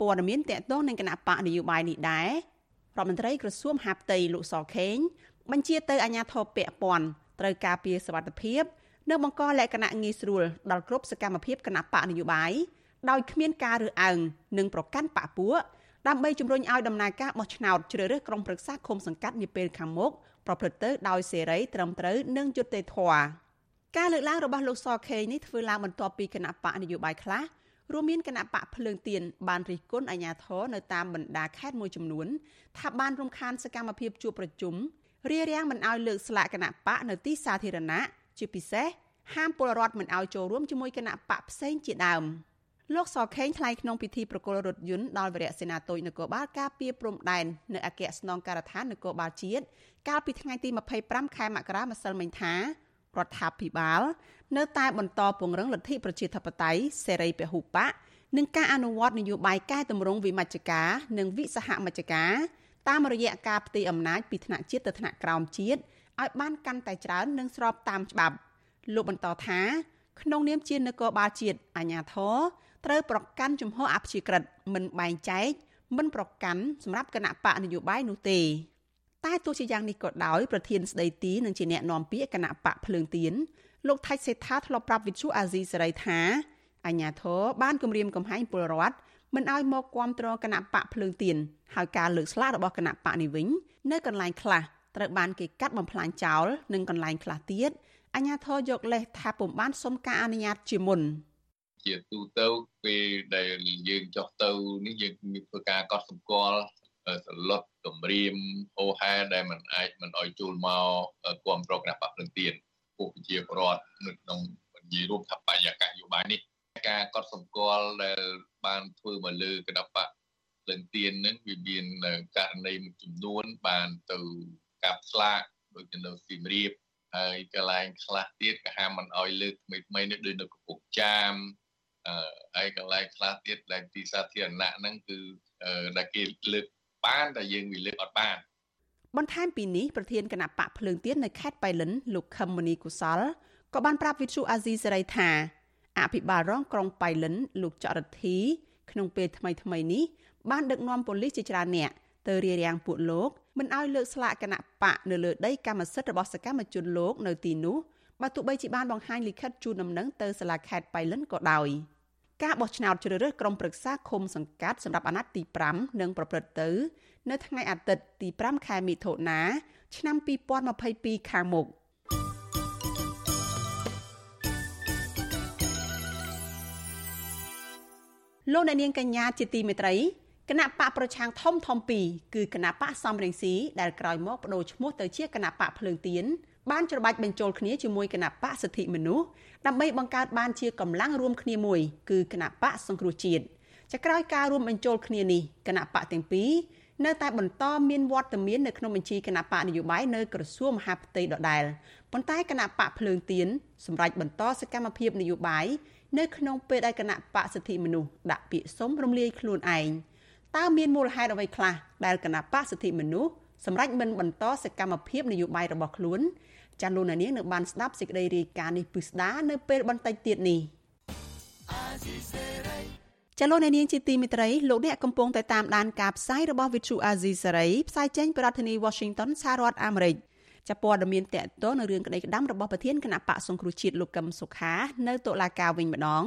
ព័ត៌មានតកតងនឹងគណៈបកនយោបាយនេះដែររដ្ឋមន្ត្រីក្រសួងហាផ្ទៃលោកសខេងបញ្ជាទៅអាជ្ញាធរពាក់ព័ន្ធត្រូវការពារសវត្ថិភាពនិងបង្កលក្ខណៈងាយស្រួលដល់គ្រប់សកម្មភាពគណៈបកនយោបាយដោយគ្មានការរើសអើងនិងប្រកាន់បកពួក ដើម្បីជំរុញឲ្យដំណើរការបោះឆ្នោតជ្រើសរើសក្រុមប្រឹក្សាឃុំសង្កាត់នាពេលខាងមុខប្រព្រឹត្តទៅដោយសេរីត្រឹមត្រូវនិងយុត្តិធម៌ការលើកឡើងរបស់លោកសខេនេះធ្វើឡើងបន្ទាប់ពីគណៈបកនយោបាយខ្លះរួមមានគណៈបកភ្លើងទៀនបានរិះគន់អាជ្ញាធរនៅតាមបណ្ដាខេត្តមួយចំនួនថាបានរំខានសកម្មភាពជួបប្រជុំរារាំងមិនឲ្យលើកស្លាកគណៈបកនៅទីសាធារណៈជាពិសេសហាមពលរដ្ឋមិនឲ្យចូលរួមជាមួយគណៈបកផ្សេងជាដើម លោកសខេងថ្លែងក្នុងពិធីប្រគល់រថយន្តដល់វរៈសេនាតូចនគរបាលការពារព្រំដែននៅអគ្គស្នងការដ្ឋាននគរបាលជាតិកាលពីថ្ងៃទី25ខែមករាម្សិលមិញថារដ្ឋាភិបាល នៅតែបន្តពង្រឹងលទ្ធិប្រជាធិបតេយ្យសេរីពហុបកនិងការអនុវត្តនយោបាយកែតម្រង់វិមជ្ឈការនិងវិសហមជ្ឈការតាមរយៈការផ្ទេរអំណាចពីថ្នាក់ជាតិទៅថ្នាក់ក្រោមជាតិឲ្យបានកាន់តែច្រើននិងស្របតាមច្បាប់លោកបន្តថាក្នុងនាមជានគរបាលជាតិអាជ្ញាធរ ត្រូវប្រកាន់ជំហរអព្យាក្រឹតមិនបែងចែកមិនប្រកាន់សម្រាប់គណៈបកនយោបាយនោះទេតែទោះជាយ៉ាងនេះក៏ដោយប្រធានស្ដីទីនិងជាអ្នកនាំពាក្យគណៈបកភ្លើងទៀនលោកថៃសេដ្ឋាធ្លាប់ប្រាប់វិទ្យុអាស៊ីសេរីថាអញ្ញាធរបានគម្រាមកំហែងពលរដ្ឋមិនឲ្យមកគាំទ្រគណៈបកភ្លើងទៀនហើយការលើកស្លាករបស់គណៈបកនេះវិញនៅកន្លែងខ្លះត្រូវបានគេកាត់បំផ្លាញចោលនិងកន្លែងខ្លះទៀតអញ្ញាធរយកលេសថាពុំបានសុំការអនុញ្ញាតជាមុន ជាទូទៅពេលដែលយើងចុះទៅនេះយើងមានធ្វើការកត់សម្គាល់សន្លត់គម្រាមអូហែដែលมันអាចมันឲ្យចូលមកគ្រប់គ្រងគណៈបកភ្លឹងទៀនពួកប្រជាពលរដ្ឋនៅក្នុងនិយាយរួមថាបរិយាកាសយោបាយនេះការកត់សម្គាល់ដែលបានធ្វើមកលើគណៈបកភ្លឹងទៀននឹងវាមានករណីមួយចំនួនបានទៅកាប់ស្លាកដូចនៅសៀមរាបហើយកន្លែងខ្លះទៀតក៏ហាមមិនអោយលើកថ្មីថ្មីនេះដូចនៅកំពង់ចាមអឺ ហើយកន្លែងខ្លះទៀតដែលទីសាធារណៈហ្នឹងគឺដែលគេលើកបានតែយើងវាលើកអត់បានបន្ថែមពីនេះប្រធានគណៈបកភ្លើងទៀននៅខេត្តបៃលិនលោកខឹមមនីកុសលក៏បានប្រាប់វិទ្យុអាស៊ីសេរីថាអភិបាលរងក្រុងបៃលិនលោកចរិទ្ធី ក្នុងពេលថ្មីថ្មីនេះបានដឹកនាំប៉ូលីសជាច្រើនអ្នកទៅរារាំងពួកលោកមិនឲ្យលើកស្លាកគណៈបកនៅលើដីកម្មសិទ្ធិរបស់សកម្មជនលោកនៅទីនោះ បើទោះបីជាបានបង្ហាញលិខិតជូនដំណឹងទៅសាលាខេត្តបៃលិនក៏ដោយការបោះឆ្នោតជ្រើសរើសក្រុមប្រឹក្សាឃុំសង្កាត់សម្រាប់អាណត្តិទី5នឹងប្រព្រឹត្តទៅ នៅថ្ងៃអាទិត្យទី5ខែមិថុនាឆ្នាំ2022ខាងមុខលោកអ្នកនាងកញ្ញាជាទីមេត្រីគណៈបកប្រឆាំងធំធំពីរគឺគណៈបកសំរងស៊ីដែលក្រោយមកបដូរឈ្មោះទៅជាគណៈបកភ្លើងទៀន បានច្របាច់បញ្ចូលគ្នាជាមួយគណៈបកសិទ្ធិមនុស្សដើម្បីបង្កើតបានជាកម្លាំងរួមគ្នាមួយគឺគណៈបកសង្គ្រោះជាតិចក្រោយការរួមបញ្ចូលគ្នានេះគណៈបកទាំងពីរនៅតែបន្តមានវត្តមាននៅក្នុងបញ្ជីគណៈបកនយោបាយនៅក្រសួងមហាផ្ទៃដដែលប៉ុន្តែគណៈបកភ្លើងទៀនសម្រាប់បន្តសកម្មភាពនយោបាយនៅក្នុងពេលដែលគណៈបកសិទ្ធិមនុស្សដាក់ពាក្យសុំរំលាយខ្លួនឯងតើមានមូលហេតុអ្វីខ្លះដែលគណៈបកសិទ្ធិមនុស្ស សម្រាប់មិនបន្តសកម្មភាពនយោបាយរបស់ខ្លួនចាលោកនាងនៅបានស្ដាប់សេចក្តីរាយការណ៍នេះពិស្ដានៅពេលបន្តិចទៀតនេះចលនានាងជាទីមិត្តរីលោកអ្នកកំពុងតែតាមដានការផ្សាយរបស់ Vithu Azizi Saray ផ្សាយចេញពីរដ្ឋធានី Washington សហរដ្ឋអាមេរិកចាប់ព័ត៌មានតកតនៅរឿងក្តីក្តាំរបស់ប្រធានគណៈបកសង្គ្រោះជាតិលោកកឹមសុខានៅតុលាការវិញម្ដង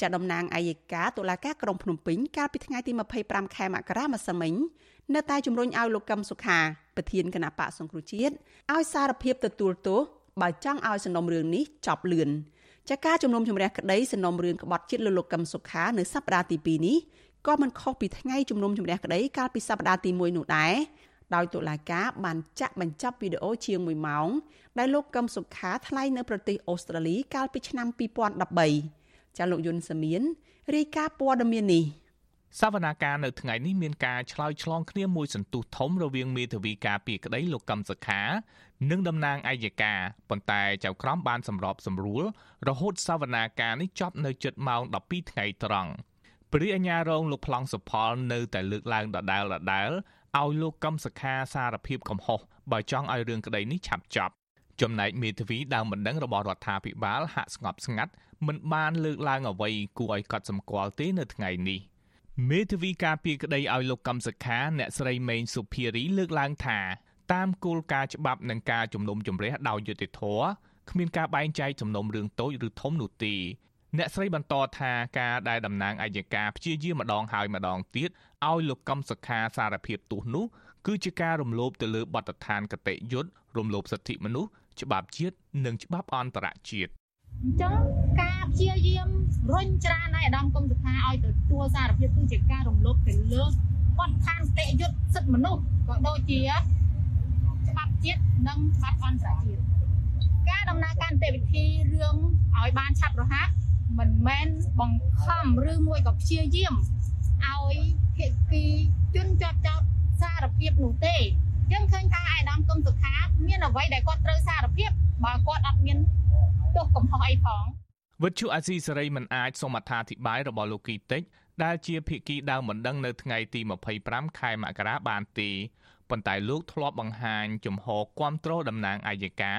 ចាតំណាងអัยការតុលាការក្រុងភ្នំពេញកាលពីថ្ងៃទី25ខែមករាម្សិលមិញនៅតែជំរុញឲ្យលោកកឹមសុខាប្រធានគណៈបកសង្គ្រោះជាតិឲ្យសារភាពទទួលទោសបើចង់ឲ្យសំណុំរឿងនេះចប់លឿនចាការជំនុំជម្រះក្តីសំណុំរឿងក្បត់ជាតិលើលោកកឹមសុខានៅសប្តាហ៍ទី2នេះក៏មិនខុសពីថ្ងៃជំនុំជម្រះក្តីកាលពីសប្តាហ៍ទី1នោះដែរដោយតុលាការបានចាក់បញ្ចប់វីដេអូជាង1ម៉ោងដែលលោកកឹមសុខាថ្លែងនៅប្រទេសអូស្ត្រាលីកាលពីឆ្នាំ2013 ចាលោកយុនសាមៀនរាយការណ៍ព័ត៌មាននេះសវនាការនៅថ្ងៃនេះមានការឆ្លើយឆ្លងគ្នាមួយសន្ទុះធំរវាងមេធាវីការពីក្តីលោកកឹមសុខា និងតំណាងអัยការប៉ុន្តែចៅក្រមបានសម្របសម្រួលរហូតសវនាការនេះចប់នៅជិតម៉ោង12ថ្ងៃត្រង់ព្រះអញ្ញារងលោកប្លង់សុផលនៅតែលើកឡើងដដែលដដែលឲ្យលោកកឹមសុខាសារភាពកំហុសបើចង់ឲ្យរឿងក្តីនេះឆាប់ចប់ ចំណែកមេធាវីដើមបណ្ដឹងរបស់រដ្ឋាភិបាលហាក់ស្ងប់ស្ងាត់មិនបានលើកឡើងអ្វីគួរឲ្យកត់សម្គាល់ទេនៅថ្ងៃនេះមេធាវីការពីក្តីឲ្យលោកកឹមសុខាអ្នកស្រីមេងសុភារីលើកឡើងថាតាមគោលការណ៍ច្បាប់និងការជំនុំជម្រះដោយយុត្តិធម៌គ្មានការបែងចែកសំណុំរឿងតូចឬធំនោះទេអ្នកស្រីបន្តថាការដែលតំណាងអัยការព្យាយាមម្ដងហើយម្ដងទៀតឲ្យលោកកឹមសុខាសារភាពទោសនោះគឺជាការរំលោភទៅលើបទដ្ឋានកតិយុត្តរំលោភសិទ្ធិមនុស្ស ច្បាប់ជាតិនិងច្បាប់អន្តរជាតិអញ្ចឹងការព្យាយាមរុញច្រានឲ្យអាដាមកុំសុខាឲ្យទៅទួលសារភាពគឺជាការរំលោភទៅលើបទដ្ឋានតិយុត្តសិទ្ធិមនុស្សក៏ដូចជាច្បាប់ជាតិនិងច្បាប់អន្តរជាតិការដំណើរការនីតិវិធីរឿងឲ្យបានឆាប់រហ័សមិនមែនបង្ខំឬមួយក៏ព្យាយាមឲ្យភាគីជនជាប់ចោតសារភាពនោះទេ យើងឃើញថាអាយដាមគុំសុខាមានអ្វីដែលគាត់ត្រូវសារភាពបើគាត់អត់មានទោសកំហុសអីផងវិទ្យុអាស៊ីសេរីមិនអាចសូមអត្ថាធិប្បាយរបស់លោកគីតិចដែលជាភាគីដើមបណ្ដឹងនៅថ្ងៃទី25ខែមករាបានទេប៉ុន្តែលោកធ្លាប់បង្ហាញជំហរគាំទ្រតំណាងអាយកា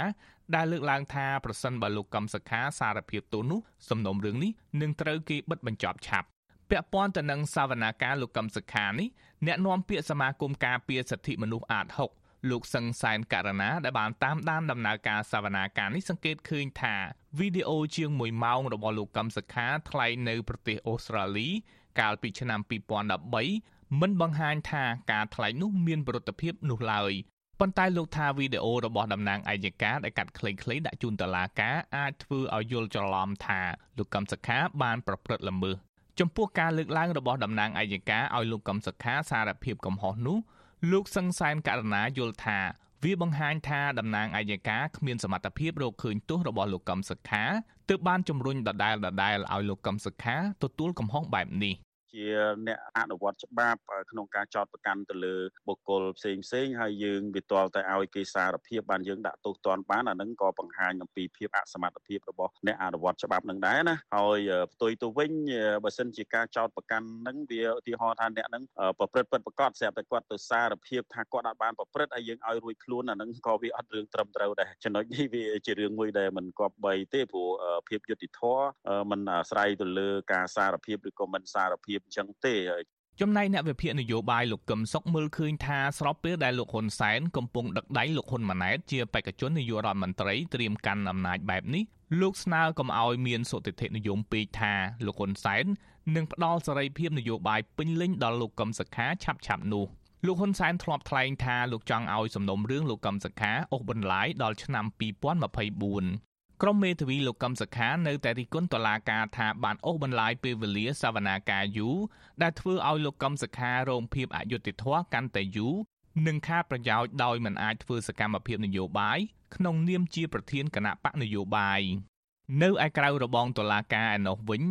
ដែលលើកឡើងថាប្រសិនបើលោកកឹមសុខាសារភាពទោសនោះសំណុំរឿងនេះនឹងត្រូវគេបិទបញ្ចប់ឆាប់ពាក់ព័ន្ធទៅនឹងសវនាការលោកកឹមសុខានេះ អ្នកនាំពាក្យសមាគមការពារសិទ្ធិមនុស្សអាត6លោកសឹងសែនករណាដែលបានតាមដានដំណើរការសវនាការនេះសង្កេតឃើញថាវីដេអូជាង1ម៉ោងរបស់លោកកឹមសុខាថ្លែងនៅប្រទេសអូស្ត្រាលី កាលពីឆ្នាំ2013មិនបង្ហាញថាការថ្លែងនោះមានប្រតិភិបនោះឡើយប៉ុន្តែលោកថាវីដេអូរបស់តំណាងអัยការដែលកាត់ខ្លីៗដាក់ជូនតុលាការអាចធ្វើឲ្យយល់ច្រឡំថាលោកកឹមសុខាបានប្រព្រឹត្តល្មើស ចំពោះការលើកឡើងរបស់តំណាងអัยការឲ្យលោកកឹមសុខាសារភាពកំហុសនោះលោកសង្សានករណាយល់ថាវាបង្ហាញថាតំណាងអัยការគ្មានសមត្ថភាពរកឃើញទោសរបស់លោកកឹមសុខាទើបបានជំរុញដដែលដដែលឲ្យលោកកឹមសុខាទទួលកំហុសបែបនេះ ជាអ្នកអនុវត្តច្បាប់ក្នុងការចោតប្រកាន់ទៅលើបុគ្គលផ្សេងផ្សេងហើយយើងវាទាល់តែឲ្យគេសារភាពបានយើងដាក់ទោសទណ្ឌបានអានឹងក៏បង្ហាញអំពីភាពអសមត្ថភាពរបស់អ្នកអនុវត្តច្បាប់នឹងដែរណាហើយផ្ទុយទៅវិញបើសិនជាការចោតប្រកាន់នឹងវាឧទាហរណ៍ថាអ្នកនឹងប្រព្រឹត្តពិតប្រកបស្រាប់តែគាត់ទៅសារភាពថាគាត់អាចបានប្រព្រឹត្តហើយយើងឲ្យរួចខ្លួនអានឹងក៏វាអត់រឿងត្រឹមត្រូវដែរចំណុចនេះវាជារឿងមួយដែលមិនគប្បីទេព្រោះភាពយុត្តិធម៌มันអាស្រ័យទៅលើការសារភាពឬក៏មិនសារភាពអញ្ចឹងទេចំណែកអ្នកវិភាគនយោបាយលោកកឹមសុខមើលឃើញថាស្របពេលដែលលោកហ៊ុនសែនកំពុងដឹកដៃលោកហ៊ុនម៉ាណែតជាបេក្ខជននាយករដ្ឋមន្ត្រីត្រៀមកាន់អំណាចបែបនេះលោកស្នើកុំឲ្យមានសុតិធិនិយមពេកថាលោកហ៊ុនសែននឹងផ្ដល់សេរីភាពនយោបាយពេញលេញដល់លោកកឹមសុខាឆាប់ឆាប់នោះលោកហ៊ុនសែនធ្លាប់ថ្លែងថាលោកចង់ឲ្យសំណុំរឿងលោកកឹមសុខាអូសបន្លាយដល់ឆ្នាំ2024 ក្រុមមេធាវីលោកកឹមសុខានៅតែរិះគន់តុលាការថាបានអូសបន្លាយពេលវេលាសវនាការយូរដែលធ្វើឲ្យលោកកឹមសុខារងភាពអយុត្តិធម៌កាន់តែយូរនិងខាតប្រយោជន៍ដោយមិនអាចធ្វើសកម្មភាពនយោបាយក្នុងនាមជាប្រធានគណៈបកនយោបាយនៅឯក្រៅរបងតុលាការឯណោះវិញ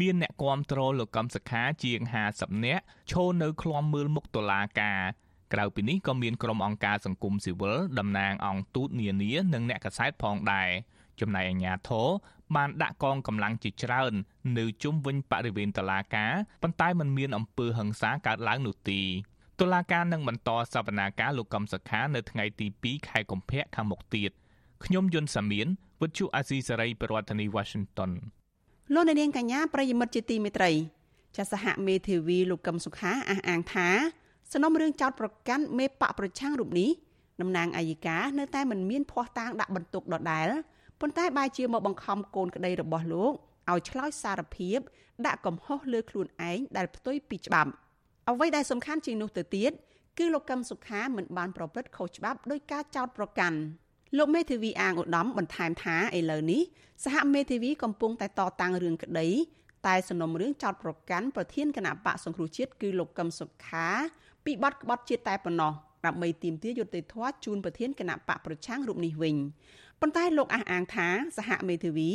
មានអ្នកគាំទ្រលោកកឹមសុខាជាង50នាក់ឈរនៅឃ្លាំមើលមុខតុលាការក្រៅពីនេះក៏មានក្រុមអង្គការសង្គមស៊ីវិលតំណាងអង្គទូតនានានិងអ្នកកសែតផងដែរ ចំណែកអាជ្ញាធរបានដាក់កងកម្លាំងជាច្រើននៅជុំវិញបរិវេណតុលាការប៉ុន្តែมันមានអំពើហិង្សាកើតឡើងនោះទេតុលាការនឹងបន្តសវនាការលោកកំសខានៅថ្ងៃទី2ខែកុម្ភៈខាងមុខទៀតខ្ញុំយុនសាមៀនវិទ្យុអាស៊ីសេរីប្រធានាធិបតី Washington លោកនាងកញ្ញាប្រិយមិត្តជាទីមេត្រីចាសហមេធាវីលោកកឹមសុខាអះអាងថាសំណុំរឿងចោតប្រកាន់មេបកប្រឆាំងរូបនេះតំណាងអាយកានៅតែមិនមានភ័ស្តុតាងដាក់បន្ទុកដដែល ប៉ុន្តែបែរជាមកបង្ខំកូនក្តីរបស់លោកឲ្យឆ្លើយសារភាព ដាក់កំហុសលើខ្លួនឯងដែលផ្ទុយពីច្បាប់អ្វីដែលសំខាន់ជាងនោះទៅទៀតគឺលោកកឹមសុខាមិនបានប្រព្រឹត្តខុសច្បាប់ដោយការចោទប្រកាន់លោកមេធាវីអាងឧត្តមបន្ថែមថាឥឡូវនេះសហមេធាវីកំពុងតែតតាំងរឿងក្តីតែសំណុំរឿងចោទប្រកាន់ប្រធានគណៈបកសង្គ្រោះជាតិគឺលោកកឹមសុខា ពីបទក្បត់ជាតិតែប៉ុណ្ណោះដើម្បីទាមទារយុត្តិធម៌ជូនប្រធានគណៈបកប្រឆាំងរូបនេះវិញ ប៉ុន្តែលោកអះអាងថាសហមេធាវី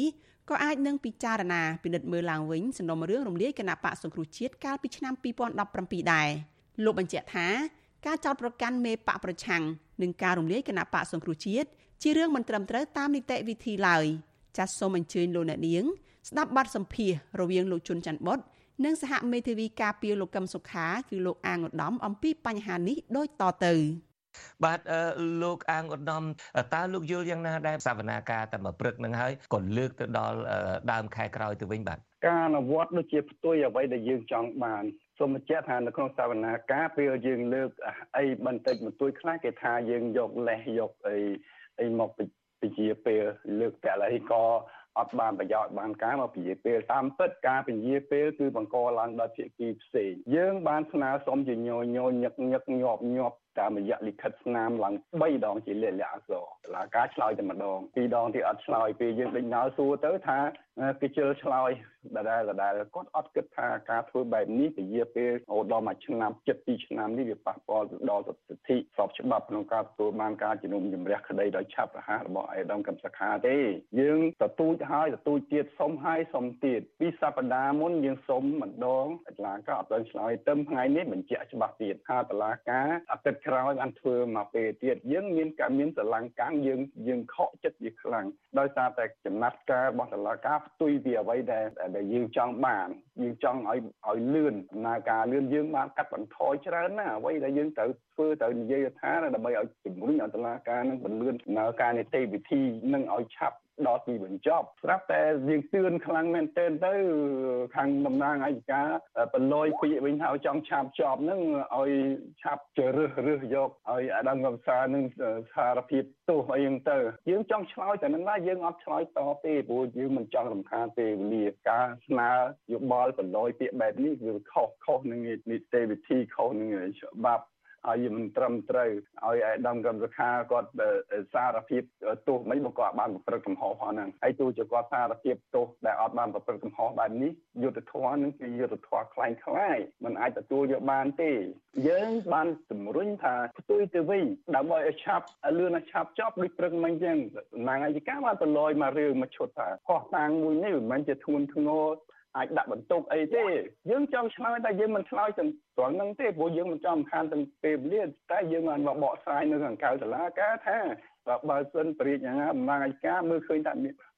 ក៏អាចនឹងពិចារណាពិនិត្យមើលឡើងវិញសំណុំរឿងរំលាយគណៈបកសង្គ្រោះជាតិកាលពីឆ្នាំ2017ដែរលោកបញ្ជាក់ថាការចោទប្រកាន់មេបកប្រឆាំងនិងការរំលាយគណៈបកសង្គ្រោះជាតិជារឿងមិនត្រឹមត្រូវតាមនីតិវិធីឡើយចាសសូមអញ្ជើញលោកអ្នកនាង ស្ដាប់បទសម្ភាសរវាងលោកជុនច័ន្ទបុតនិងសហមេធាវីការពារលោកកឹមសុខាគឺលោកអាងឧត្តមអំពីបញ្ហានេះដូចតទៅ បាទលោកអាងឧត្តមតើលោកយល់យ៉ាងណាដែរសវនាការតែមួយព្រឹកនឹងហើយក៏លើកទៅដល់ដើមខែក្រោយទៅវិញបាទការអនុវត្តដូចជាផ្ទុយអ្វីដែលយើងចង់បានសូមបញ្ជាក់ថានៅក្នុងសវនាការពេលយើងលើកអីបន្តិចបន្តួចខ្លះគេថាយើងយកលេសយកអីអីមកពជាពេលលើកតែឥឡូវក៏អត់បានប្រយោជន៍បានការមកពជាពេលតាមពិតការពជាពេលគឺបង្កឡើងដោយភាគីផ្សេងយើងបានស្នើសុំជាញយញឹកញឹកញាប់ញាប់ តាមរយៈលិខិតស្នាមឡើង3ដងជាលាក់លាក់អក្សរតឡាការឆ្លើយតែម្ដងពីរដងទីអត់ឆ្លើយពេលយើងដេញដោលសួរទៅថា គេជិលឆ្លើយដដែលដដែលគាត់អត់គិតថាការធ្វើបែបនេះពជាពេលអូដល់មួយឆ្នាំ7 2ឆ្នាំនេះវាប៉ះពាល់ដល់សិទ្ធិស្របច្បាប់ក្នុងការទទួលបានការជំនុំជម្រះក្តីដោយឆាប់រហ័សរបស់អេដាមកំសខាទេយើងទទូចហើយទទូចទៀតសុំហើយសុំទៀតពីសប្តាហ៍មុនយើងសុំម្ដងតឡាការអត់បានឆ្លើយទៅថ្ងៃនេះបញ្ជាក់ច្បាស់ទៀតថាតឡាការអតិតក្រោយបានធ្វើមកពេលទៀតយើងមានការមានស្រឡាំងកាំងយើងយើងខកចិត្តវាខ្លាំងដោយសារតែចំណាត់ការរបស់តុលាការផ្ទុយពីអ្វីដែលដែលយើងចង់បានយើងចង់ឲ្យឲ្យលឿនដំណើរការលឿនយើងបានកាត់បន្ថយច្រើនណាអ្វីដែលយើងត្រូវធ្វើត្រូវនិយាយថាដើម្បីឲ្យជំរុញឲ្យតុលាការនឹងបន្លឿនដំណើរការនីតិវិធីនឹងឲ្យឆាប់ ដល់ទីបញ្ចប់ស្រាប់តែយើងទឿនខ្លាំងមែនទែនទៅខាងតំណាងអាយកាបន្លយពាក្យវិញហើយចង់ឆាប់ចប់ហ្នឹងឲ្យឆាប់ជរើសរើសយកឲ្យអាដាមកំសានឹងសារភាពទោសអីហ្នឹងទៅយើងចង់ឆ្លើយតែនឹងណាយើងអត់ឆ្លើយតទេព្រោះយើងមិនចង់រំខានទេវេលាការស្នើយោបល់បន្លយពាក្យបែបនេះវាខុសខុសនឹងនីតិវិធីខុសនឹងច្បាប់ ឲ្យមិនត្រឹមត្រូវឲ្យអាដាមកម្មសខាគាត់សារភាពទោសមិនបើគាត់បានប្រព្រឹត្តកំហុសផងហ្នឹងហើយទោះជាគាត់សារភាពទោសដែលអត់បានប្រព្រឹត្តកំហុសបែបនេះយុទ្ធធម៌នឹងគឺយុទ្ធធម៌คล้ายคล้ายมันអាចទទួលយកបានទេយើងបានជំរុញថាផ្ទុយទៅវិញដើម្បីឲ្យឆាប់លឿនឆាប់ចប់ដូចព្រឹកមិញចឹងណាងអាយកាបានប្រឡយមករឿងមកឈុតថាខុសតាំងមួយនេះមិនមែនជាធ្ងន់ធ្ងរ អាចដាក់បន្ទុកអីទេយើងចង់ឆ្លើយតែយើងមិនឆ្លើយទាំងត្រង់ហ្នឹងទេព្រោះយើងមិនចង់ខានទាំងពេលវេលាតែយើងបានមកបកស្រាយនៅខាងក្រៅតុលាការថាបើសិនព្រាជអាណាតំណាងអាយកាមើលឃើញថា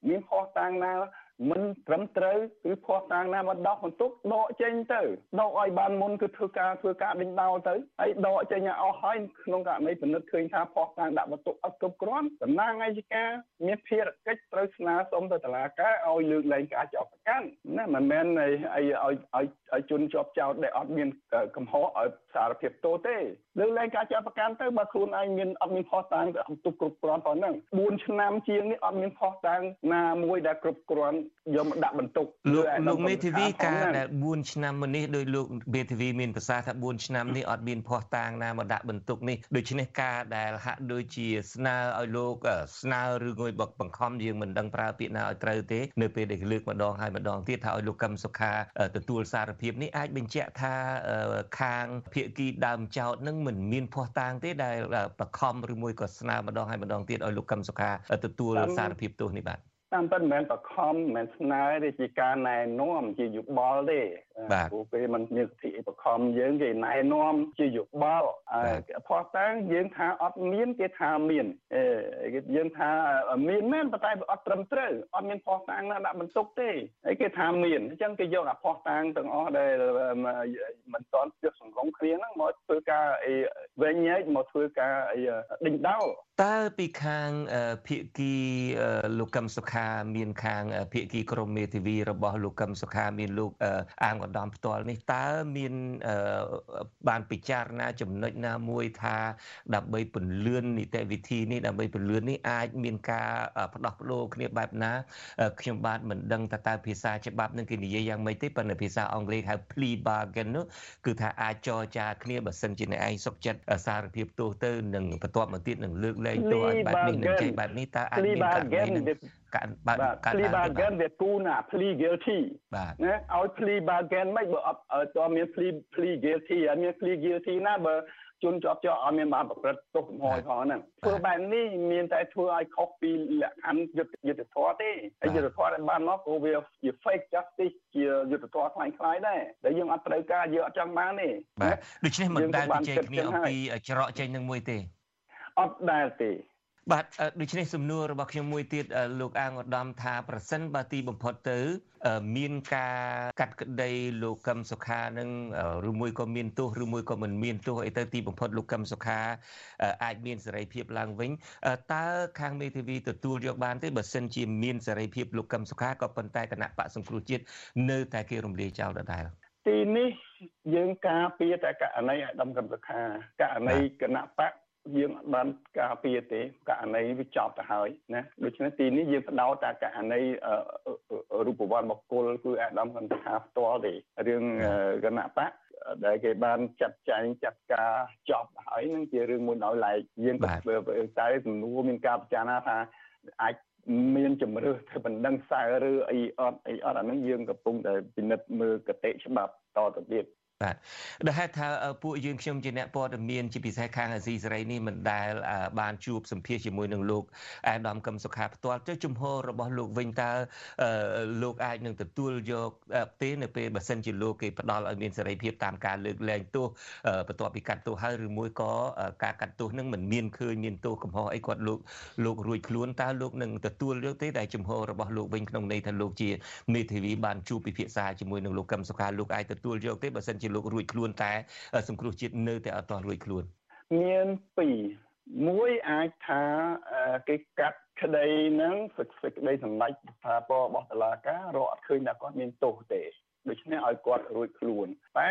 មានខុសតាំងណា មិនត្រឹមត្រូវគឺភ័ស្តុតាងណាមកដោះបន្ទុកដកចេញទៅដកឲ្យបានមុនគឺធ្វើការធ្វើការដេញដោលទៅហើយដកចេញឲ្យអស់ហើយក្នុងករណីពិនិត្យឃើញថាភ័ស្តុតាងដាក់បន្ទុកអត់គ្រប់គ្រាន់តំណាងអាយកាមានភារកិច្ចត្រូវស្នើសុំទៅតុលាការឲ្យលើកលែងការចោទប្រកាន់ណាមិនមែនឲ្យឲ្យឲ្យឲ្យជនជាប់ចោទដែលអត់មានកំហុសឲ្យសារភាពទោសទេលើកលែងការចោទប្រកាន់ទៅបើខ្លួនឯងមានអត់មានភ័ស្តុតាងទៅទុកគ្រប់គ្រាន់ប៉ុណ្ណឹង4ឆ្នាំជាងនេះអត់មានភ័ស្តុតាងណាមួយដែលគ្រប់គ្រាន់យកមកដាក់បន្ទុកលោកលោកមេធាវីការដែល4ឆ្នាំមុននេះដោយលោកមេធាវីមានប្រសាសន៍ថា4ឆ្នាំនេះអត់មានភ័ស្តុតាងណាមកដាក់បន្ទុកនេះដូច្នេះការដែលហាក់ដូចជាស្នើឲ្យលោកស្នើឬងួយបកបង្ខំយើងមិនដឹងប្រើពាក្យណាឲ្យត្រូវទេនៅពេលដែលលើកម្ដងហើយម្ដងទៀតថាឲ្យលោកកឹមសុខាទទួលសារភាពនេះអាចបញ្ជាក់ថាខាងភាគីដើមចោតនឹងមិនមានភ័ស្តុតាងទេដែលបខំឬមួយក៏ស្នើម្ដងហើយម្ដងទៀតឲ្យលោកកឹមសុខាទទួលសារភាពទោសនេះបាទ តាមពិតមិនមែនបខំមិនមែនស្នើទេជាការណែនាំជាយោបល់ទេព្រោះពេលมันមានសិទ្ធិបខំយើងគេណែនាំជាយោបល់ផោះតាំងយើងថាអត់មានគេថាមានយើងថាមានមែនប៉ុន្តែអត់ត្រឹមត្រូវអត់មានផោះតាំងណាដាក់បន្ទុកទេហើយគេថាមានអញ្ចឹងគេយកអាផោះតាំងទាំងអស់ដែលមិនតន់ជិះសង្គមគ្នាហ្នឹងមកធ្វើការអីវែងញែកមកធ្វើការអីដេញដោលតើពីខាងភៀកគីលោកកឹមសុខាមានខាងភៀកគីក្រមមេធាវីរបស់លោកកឹមសុខាមានលោកអាងឧត្តមផ្ទាល់នេះតើមានបានពិចារណាចំណុចណាមួយថាដើម្បីពន្លឿននីតិវិធីនេះដើម្បីពន្លឿននេះអាចមានការផ្ដោះប្ដូរគ្នាបែបណាខ្ញុំបាទមិនដឹងថាតើភាសាច្បាប់នឹងគេនិយាយយ៉ាងម៉េចទេប៉ុន្តែភាសាអង់គ្លេសហៅ plea bargain នោះគឺថាអាចចរចាគ្នាបើសិនជាអ្នកឯងសុខចិត្តសារភាពទោសទៅនឹងបន្ទាប់មកទៀតនឹងលើកលែងទោសឲ្យបែបនេះនឹងចេះបែបនេះតើអាចមានករណីនឹង ការបើការ plea bargain វាគូណា plea guilty ណាឲ្យ plea bargain មិនបើអត់តើមាន plea plea guilty អត់មាន plea guilty ណាបើជនជាប់ជាប់អត់មានបានប្រព្រឹត្តទោសកំហុសផងហ្នឹងធ្វើបែបនេះមានតែធ្វើឲ្យខុសពីលក្ខខណ្ឌយុទ្ធយុទ្ធធម៌ទេហើយយុទ្ធធម៌ដែលបានមកក៏វាជា fake justice ជាយុទ្ធធម៌ខ្លាំងខ្លាយដែរដែលយើងអត់ត្រូវការយើងអត់ចង់បានទេបាទដូច្នេះមិនដែលជជែកគ្នាអំពីច្រកចេញនឹងមួយទេអត់ដែលទេ បាទដូច្នេះសំណួររបស់ខ្ញុំមួយទៀតលោកអាងឧត្តមថាប្រសិនបើទីបំផុតទៅ មានការកាត់ក្តីលោកកឹមសុខានឹងឬមួយក៏មានទោសឬមួយក៏មិនមានទោសអីទៅទីបំផុតលោកកឹមសុខាអាចមានសេរីភាពឡើងវិញតើខាងមេធាវីទទួលយកបានទេបើសិនជាមានសេរីភាពលោកកឹមសុខាក៏ប៉ុន្តែគណៈបកសង្គ្រោះជាតិនៅតែគេរំលាយចោលដដែលទីនេះយើងការពារតែករណីអាដាមកឹមសុខាករណីគណៈបក យើងអត់បានការពារទេករណីវាចប់ទៅហើយណាដូច្នេះទីនេះយើងផ្ដោតតែករណីរូបវន្តបុគ្គលគឺអាដាមសន្តាផ្ទាល់ទេរឿងគណៈបកដែលគេបានចាត់ចែងចាត់ការចប់ហើយនឹងជារឿងមួយដោយឡែកយើងក៏តែសំណួរមានការពិចារណាថាអាចមានជំរឿទៅបណ្ដឹងសើឬអីអត់អីអត់អានឹងយើងកំពុងតែពិនិត្យមើលកតិច្បាប់តទៅទៀត បាទដែលហេតុថាពួកយើងខ្ញុំជាអ្នកព័ត៌មានជាពិសេសខាងអាស៊ីសេរីនេះមិនដែលបានជួបសម្ភាសជាមួយនឹងលោកអាដាមកឹមសុខាផ្ទាល់ទៅជំហររបស់លោកវិញតើលោកអាចនឹងទទួលយកទេនៅពេលបើសិនជាលោកគេផ្ដល់ឲ្យមានសេរីភាពតាមការលើកលែងទោសបន្ទាប់ពីកាត់ទោសហើយឬមួយក៏ការកាត់ទោសនឹងមិនមានឃើញមានទោសកំហុសអីគាត់លោកលោករួចខ្លួនតើលោកនឹងទទួលយកទេតែជំហររបស់លោកវិញក្នុងន័យថាលោកជាមេធាវីបានជួបពិភាក្សាជាមួយនឹងលោកកឹមសុខាលោកអាចទទួលយកទេបើសិនជាលោករួចខ្លួនតែ សង្គ្រោះជាតិនៅតែអត់ទាន់រួចខ្លួនមានពីរមួយអាចថាគេកាត់ក្តីនឹងសេចក្តីសម្ដេចថាពរបស់តុលាការរកអត់ឃើញថាគាត់មានទោសទេដូច្នេះឲ្យគាត់រួចខ្លួនតែ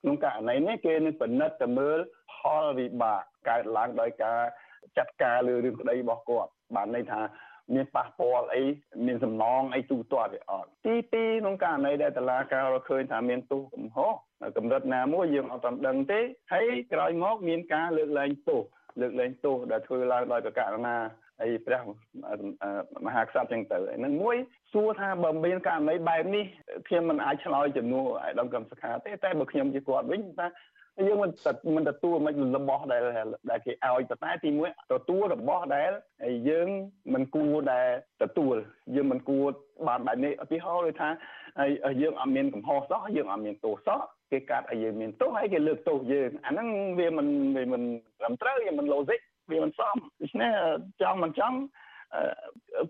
ក្នុងករណីនេះគេនឹងពិនិត្យទៅមើលផលវិបាកកើតឡើងដោយការចាត់ការលើរឿងក្តីរបស់គាត់បានន័យថាមានប៉ះពាល់អីមានសំណងអីទូទាត់ទេអត់ទី2ក្នុងករណីដែលតឡាការរកឃើញថាមានទោសកំហុស កម្រិតណាមួយយើងអត់ទាន់ដឹងទេហើយក្រោយមកមានការលើកលែងទោសលើកលែងទោសដែលធ្វើឡើងដោយប្រកាសណាហើយព្រះមហាក្សត្រចឹងទៅហ្នឹងមួយសួរថាបើមានករណីបែបនេះខ្ញុំមិនអាចឆ្លើយជំនួសឲ្យដំកម្មសខាទេតែបើខ្ញុំជាគាត់វិញថាយើងមិនមិនទទួលមិនរបស់ដែលដែលគេឲ្យតែទីមួយទទួលរបស់ដែលយើងមិនគួរដែលទទួលយើងមិនគួរបានបែបនេះឧទាហរណ៍ដូចថាយើងអត់មានកំហុសសោះយើងអត់មានទោសសោះគេកាត់ឲ្យយើងមានទោសហើយគេលើកទោសយើងអាហ្នឹងវាមិនវាមិនត្រឹមត្រូវវាមិន logic វាមិនសមដូច្នេះចង់មិនចង់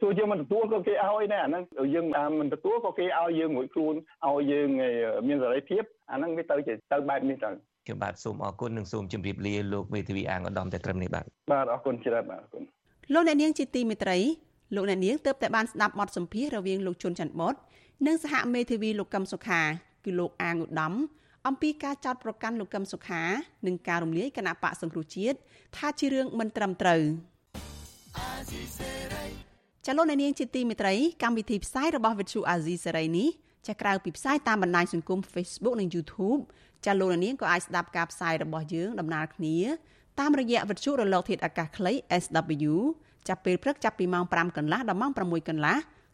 ទោះយើងមិនទទួលក៏គេឲ្យដែរអាហ្នឹងយើងមិនទទួលក៏គេឲ្យយើងរួចខ្លួនឲ្យយើងមានសេរីភាពអាហ្នឹងវាទៅជាទៅបែបនេះទៅខ្ញុំបាទសូមអរគុណនិងសូមជម្រាបលាលោកមេធាវីអាងឧត្តមតែត្រឹមនេះបាទបាទអរគុណច្រើនបាទអរគុណលោកអ្នកនាងជាទីមេត្រីលោកអ្នកនាងទើបតែបានស្ដាប់បទសម្ភាសន៍រវាងលោកជុនច័ន្ទបុតនិងសហមេធាវីលោកកឹមសុខាគឺលោកអាងឧត្តម អំពីការចោទប្រកាន់លោកកឹមសុខានិងការរំលាយគណៈបកសង្គ្រោះជាតិថាជារឿងមិនត្រឹមត្រូវចលនានាងជាទីមេត្រីកម្មវិធីផ្សាយរបស់ Vithu Azizi សេរីនេះចាក្រៅពីផ្សាយតាមបណ្ដាញសង្គម Facebook និង YouTube ចាលោកនាងក៏អាចស្ដាប់ការផ្សាយរបស់យើងដំណើរគ្នាតាមរយៈវិទ្យុរលកធាតុអាកាសខ្លី SW ចាប់ពេលព្រឹកចាប់ពីម៉ោង5កន្លះដល់ម៉ោង6កន្លះ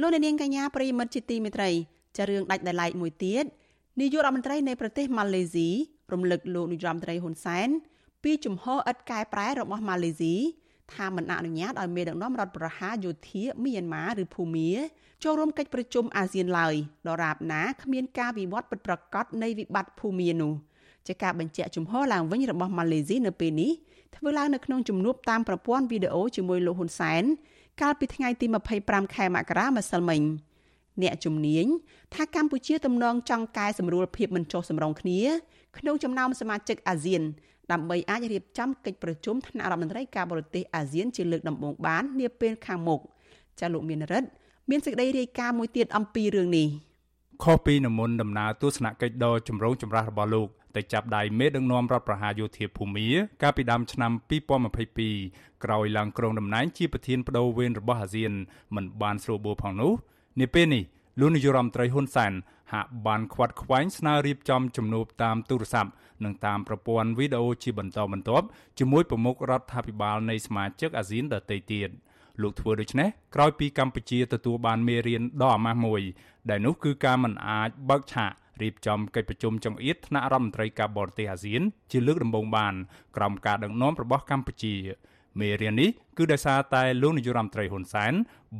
លោកនាងកញ្ញាប្រិយមិត្តជាទីមេត្រីចារឿងដាច់ដライមួយទៀតនាយករដ្ឋមន្ត្រីនៃប្រទេសម៉ាឡេស៊ីរំលឹកលោកនាយរដ្ឋមន្ត្រីហ៊ុនសែនពីជំហរឥតកែប្រែរបស់ម៉ាឡេស៊ីថាមិនអនុញ្ញាតឲ្យមេដឹកនាំរដ្ឋប្រហារយោធាមីយ៉ាន់ម៉ាឬភូមាចូលរួមកិច្ចប្រជុំអាស៊ានឡើយដរាបណាគ្មានការវិវត្តពិតប្រាកដនៃវិបត្តិភូមានោះជាការបញ្ជាក់ជំហរឡើងវិញរបស់ម៉ាឡេស៊ីនៅពេលនេះធ្វើឡើងនៅក្នុងជំនួបតាមប្រព័ន្ធវីដេអូជាមួយលោកហ៊ុនសែន កាលពីថ្ងៃទី25ខែមករាម្សិលមិញអ្នកជំនាញថាកម្ពុជាទំនងចង់កែសម្រួលភាពមិនចុះសម្រុងគ្នាក្នុងចំណោមសមាជិកអាស៊ានដើម្បីអាចរៀបចំកិច្ចប្រជុំថ្នាក់រដ្ឋមន្ត្រីការបរទេសអាស៊ានជាលើកដំបូងបាននាពេលខាងមុខចាលោកមានរិទ្ធមានសេចក្តីរាយការណ៍មួយទៀតអំពីរឿងនេះខុសពីនមុនដំណើរទស្សនកិច្ចដ៏ចម្រូងចម្រាសរបស់លោក ទៅចាប់ដៃមេដឹកនាំរដ្ឋប្រហារយោធាភូមាកាលពីដើមឆ្នាំ2022ក្រោយឡើងគ្រងតំណែងជាប្រធានបដូវវេនរបស់អាស៊ានមិនបានស្រួលបួលផងនោះនាពេលនេះលោកនាយរដ្ឋមន្ត្រីហ៊ុនសែនហាក់បានខ្វាត់ខ្វែងស្នើរៀបចំជំនួបតាមទូរស័ព្ទនិងតាមប្រព័ន្ធវីដេអូជាបន្តបន្ទាប់ជាមួយប្រមុខរដ្ឋាភិបាលនៃសមាជិកអាស៊ានដទៃទៀត លោកធ្វើដូច្នេះក្រោយពីកម្ពុជាទទួលបានមេរៀនដ៏អាម៉ាស់មួយ ដែលនោះគឺការមិនអាចបើកឆាករៀបចំកិច្ចប្រជុំចង្អៀតថ្នាក់រដ្ឋមន្ត្រីការបរទេសអាស៊ាន ជាលើកដំបូងបានក្រោមការដឹកនាំរបស់កម្ពុជាមេរៀននេះគឺដោយសារតែលោកនាយរដ្ឋមន្ត្រីហ៊ុនសែន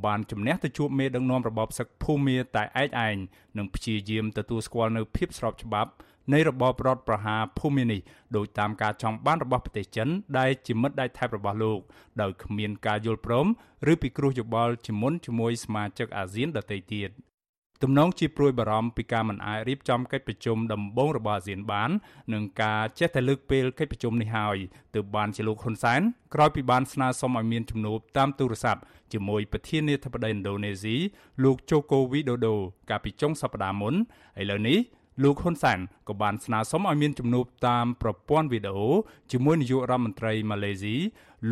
បានជំនះទៅជួបមេដឹកនាំរបបសឹកភូមាតែឯកឯងនិងព្យាយាមទទួលស្គាល់នៅភាពស្របច្បាប់ នៃរបបរដ្ឋប្រហារភូមិនេះដោយតាមការចង់បានរបស់ប្រទេសចិនដែលជាមិត្តដៃថៃរបស់លោកដោយគ្មានការយល់ព្រមឬពិគ្រោះយោបល់ជាមុនជាមួយសមាជិកអាស៊ានដទៃទៀតទំនងជាព្រួយបារម្ភពីការមិនអាចរៀបចំកិច្ចប្រជុំដំបូងរបស់អាស៊ានបាននឹងការចេះតែលើកពេលកិច្ចប្រជុំនេះហើយទើបបានជាលោកហ៊ុនសែនក្រោយពីបានស្នើសុំឲ្យមានជំនួបតាមទូរស័ព្ទជាមួយប្រធានាធិបតីឥណ្ឌូនេស៊ីលោកជូកូវីដូដូកាលពីចុងសប្តាហ៍មុនឥឡូវនេះ លោកហ៊ុនសែនក៏បានស្នើសុំឲ្យមានជំនួបតាមប្រព័ន្ធវីដេអូជាមួយនាយករដ្ឋមន្ត្រីម៉ាឡេស៊ី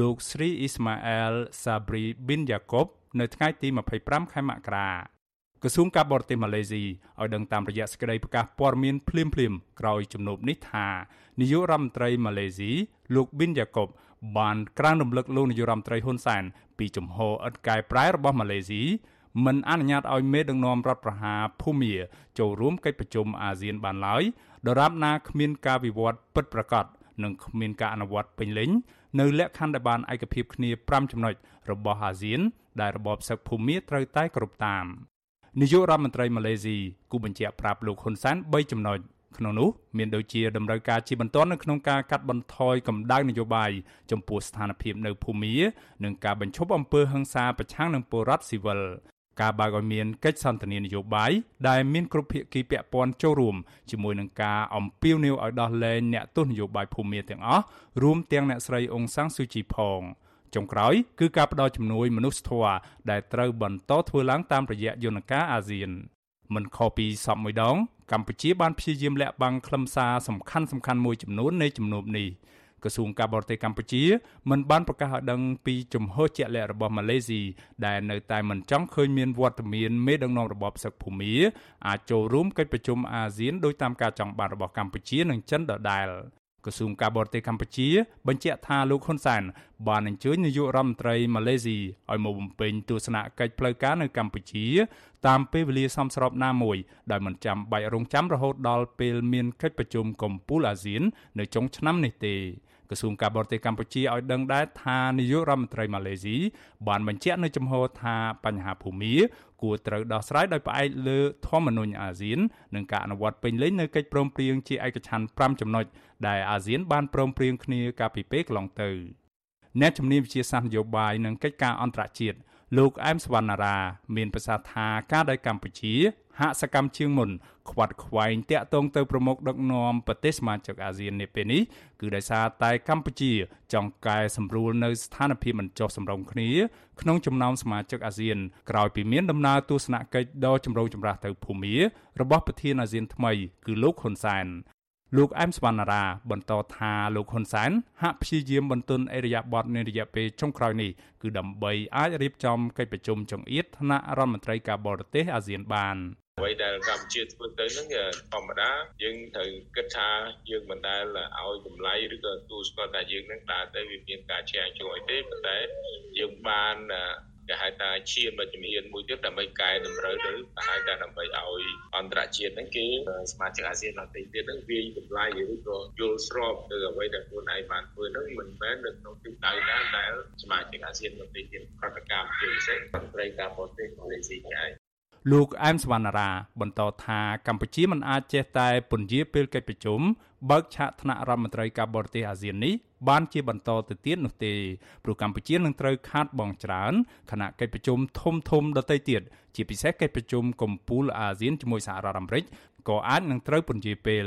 លោកស្រីអ៊ីស្ម៉ាអែលសាប៊ីប៊ីនយ៉ាកុបនៅថ្ងៃទី25ខែមករាក្រសួងការបរទេសម៉ាឡេស៊ីឲ្យដឹងតាមរយៈសេចក្តីប្រកាសព័ត៌មានភ្លាមៗក្រោយជំនួបនេះថានាយករដ្ឋមន្ត្រីម៉ាឡេស៊ីលោកប៊ីនយ៉ាកុបបានក្រានរំលឹកលោកនាយករដ្ឋមន្ត្រីហ៊ុនសែនពីជំហរឥតកែប្រែរបស់ម៉ាឡេស៊ី មិនអនុញ្ញាតឲ្យមេដឹកនាំរដ្ឋប្រហារភូមាចូលរួមកិច្ចប្រជុំអាស៊ានបានឡើយដរាបណាគ្មានការវិវត្តពិតប្រាកដនិងគ្មានការអនុវត្តពេញលេញនៅលក្ខខណ្ឌដែលបានឯកភាពគ្នា5ចំណុចរបស់អាស៊ាន ដែលរបបសឹកភូមាត្រូវតែគ្រប់តាមនាយករដ្ឋមន្ត្រីម៉ាឡេស៊ីគូបញ្ជាក់ប្រាប់លោកហ៊ុនសែន3ចំណុចក្នុងនោះមានដូចជាតម្រូវការជាបន្តនៅក្នុងការកាត់បន្ថយកម្ដៅនយោបាយចំពោះស្ថានភាពនៅភូមា និងការបញ្ឈប់អំពើហិង្សាប្រឆាំងនឹងពលរដ្ឋស៊ីវិល ការបើកឲ្យមានកិច្ចសន្ទនានយោបាយដែលមានគ្រប់ភាគីពាក់ព័ន្ធចូលរួមជាមួយនឹងការអំពាវនាវឲ្យដោះលែងអ្នកទស្សនយោបាយភូមាទាំងអស់រួមទាំងអ្នកស្រីអ៊ុងសាំងស៊ូជីផងចុងក្រោយគឺការផ្ដល់ជំនួយមនុស្សធម៌ដែលត្រូវបន្តធ្វើឡើងតាមរយៈយន្តការអាស៊ានមិនខុសពីសពមួយដងកម្ពុជាបានព្យាយាមលាក់បាំងខ្លឹមសារសំខាន់សំខាន់មួយចំនួននៃជំនួបនេះ ក្រសួងការបរទេសកម្ពុជាមិនបានប្រកាសឲ្យដឹងពីជំហរជាក់លាក់របស់ម៉ាឡេស៊ីដែលនៅតែមិនចង់ឃើញមានវត្តមានមេដឹកនាំរបបសឹកភូមាអាចចូលរួមកិច្ចប្រជុំអាស៊ានដោយតាមការចង់បានរបស់កម្ពុជានិងចិនដដែលក្រសួងការបរទេសកម្ពុជាបញ្ជាក់ថាលោកហ៊ុនសែនបានអញ្ជើញនាយករដ្ឋមន្ត្រីម៉ាឡេស៊ីឲ្យមកបំពេញទស្សនកិច្ចផ្លូវការនៅកម្ពុជា តាមពេលវេលាសមស្របណាមួយដោយមិនចាំបាច់រងចាំរហូតដល់ពេលមានកិច្ចប្រជុំកំពូលអាស៊ាន នៅចុងឆ្នាំនេះទេ ក្រសួងការបរទេសកម្ពុជាឲ្យដឹងដែរថានាយករដ្ឋមន្ត្រីម៉ាឡេស៊ីបានបញ្ជាក់នៅចំហថាបញ្ហាភូមិគួរត្រូវដោះស្រាយដោយផ្អែកលើធម្មនុញ្ញអាស៊ាននិងការអនុវត្តពេញលេញនៅកិច្ចព្រមព្រៀងជាឯកច្ឆន្ទ5ចំណុចដែលអាស៊ានបានព្រមព្រៀងគ្នាកាលពីពេលកន្លងទៅអ្នកជំនាញវិទ្យាសាស្ត្រនយោបាយនិងកិច្ចការអន្តរជាតិលោកអែមសវណ្ណារា មានប្រសាសន៍ថាការដែលកម្ពុជា ហាក់សកម្មជាងមុន ខ្វាត់ខ្វែងតាក់ទងទៅប្រមុខដឹកនាំប្រទេសសមាជិកអាស៊ាននេះពេលនេះគឺដោយសារតែកម្ពុជាចង់កែសម្រួលនៅស្ថានភាពមិនចុះសម្រុងគ្នាក្នុងចំណោមសមាជិកអាស៊ានក្រោយពីមានដំណើរទស្សនកិច្ចដ៏ចម្រូងចម្រាសទៅភូមារបស់ប្រធានអាស៊ានថ្មីគឺលោកហ៊ុនសែនលោកអែមសវណ្ណារាបន្តថាលោកហ៊ុនសែនហាក់ព្យាយាមបន្ទន់អេរយាប័តនៃរយៈពេលចុងក្រោយនេះគឺដើម្បីអាចរៀបចំកិច្ចប្រជុំចង្អៀតថ្នាក់រដ្ឋមន្ត្រីការបរទេសអាស៊ានបាន អ្វីដែលកម្ពុជាធ្វើទៅហ្នឹងធម្មតាយើងត្រូវគិតថាយើងមិនដែលឲ្យតម្លៃឬក៏ទូស្គាល់ថាយើងនឹងដើរទៅវាមានការជែកជួយទេប៉ុន្តែយើងបានគេហៅថាឈានមកជំហានមួយទៀតដើម្បីកែតម្រូវទៅហៅថាដើម្បីឲ្យអន្តរជាតិហ្នឹងគេសមាជិកអាស៊ានដទៃទៀតហ្នឹងវាយតម្លៃឬក៏យល់ស្របទៅអ្វីដែលខ្លួនឯងបានធ្វើហ្នឹងមិនមែននៅក្នុងទិសដៅណាដែលសមាជិកអាស៊ានដទៃទៀតប្រតិកម្មជាពិសេសមន្ត្រីការបរទេសម៉ាឡេស៊ីឯង លោកអែមសវណ្ណារាបន្តថាកម្ពុជាមិនអាចចេះតែពន្យាពេលកិច្ចប្រជុំបើកឆាកថ្នាក់រដ្ឋមន្ត្រីការបរទេសអាស៊ាននេះបានជាបន្តទៅទៀតនោះទេព្រោះកម្ពុជានឹងត្រូវខាតបង់ច្រើនគណៈកិច្ចប្រជុំធំធំដទៃទៀតជាពិសេសកិច្ចប្រជុំកំពូលអាស៊ានជាមួយសហរដ្ឋអាមេរិក ក៏អាចនឹងត្រូវពន្យាពេល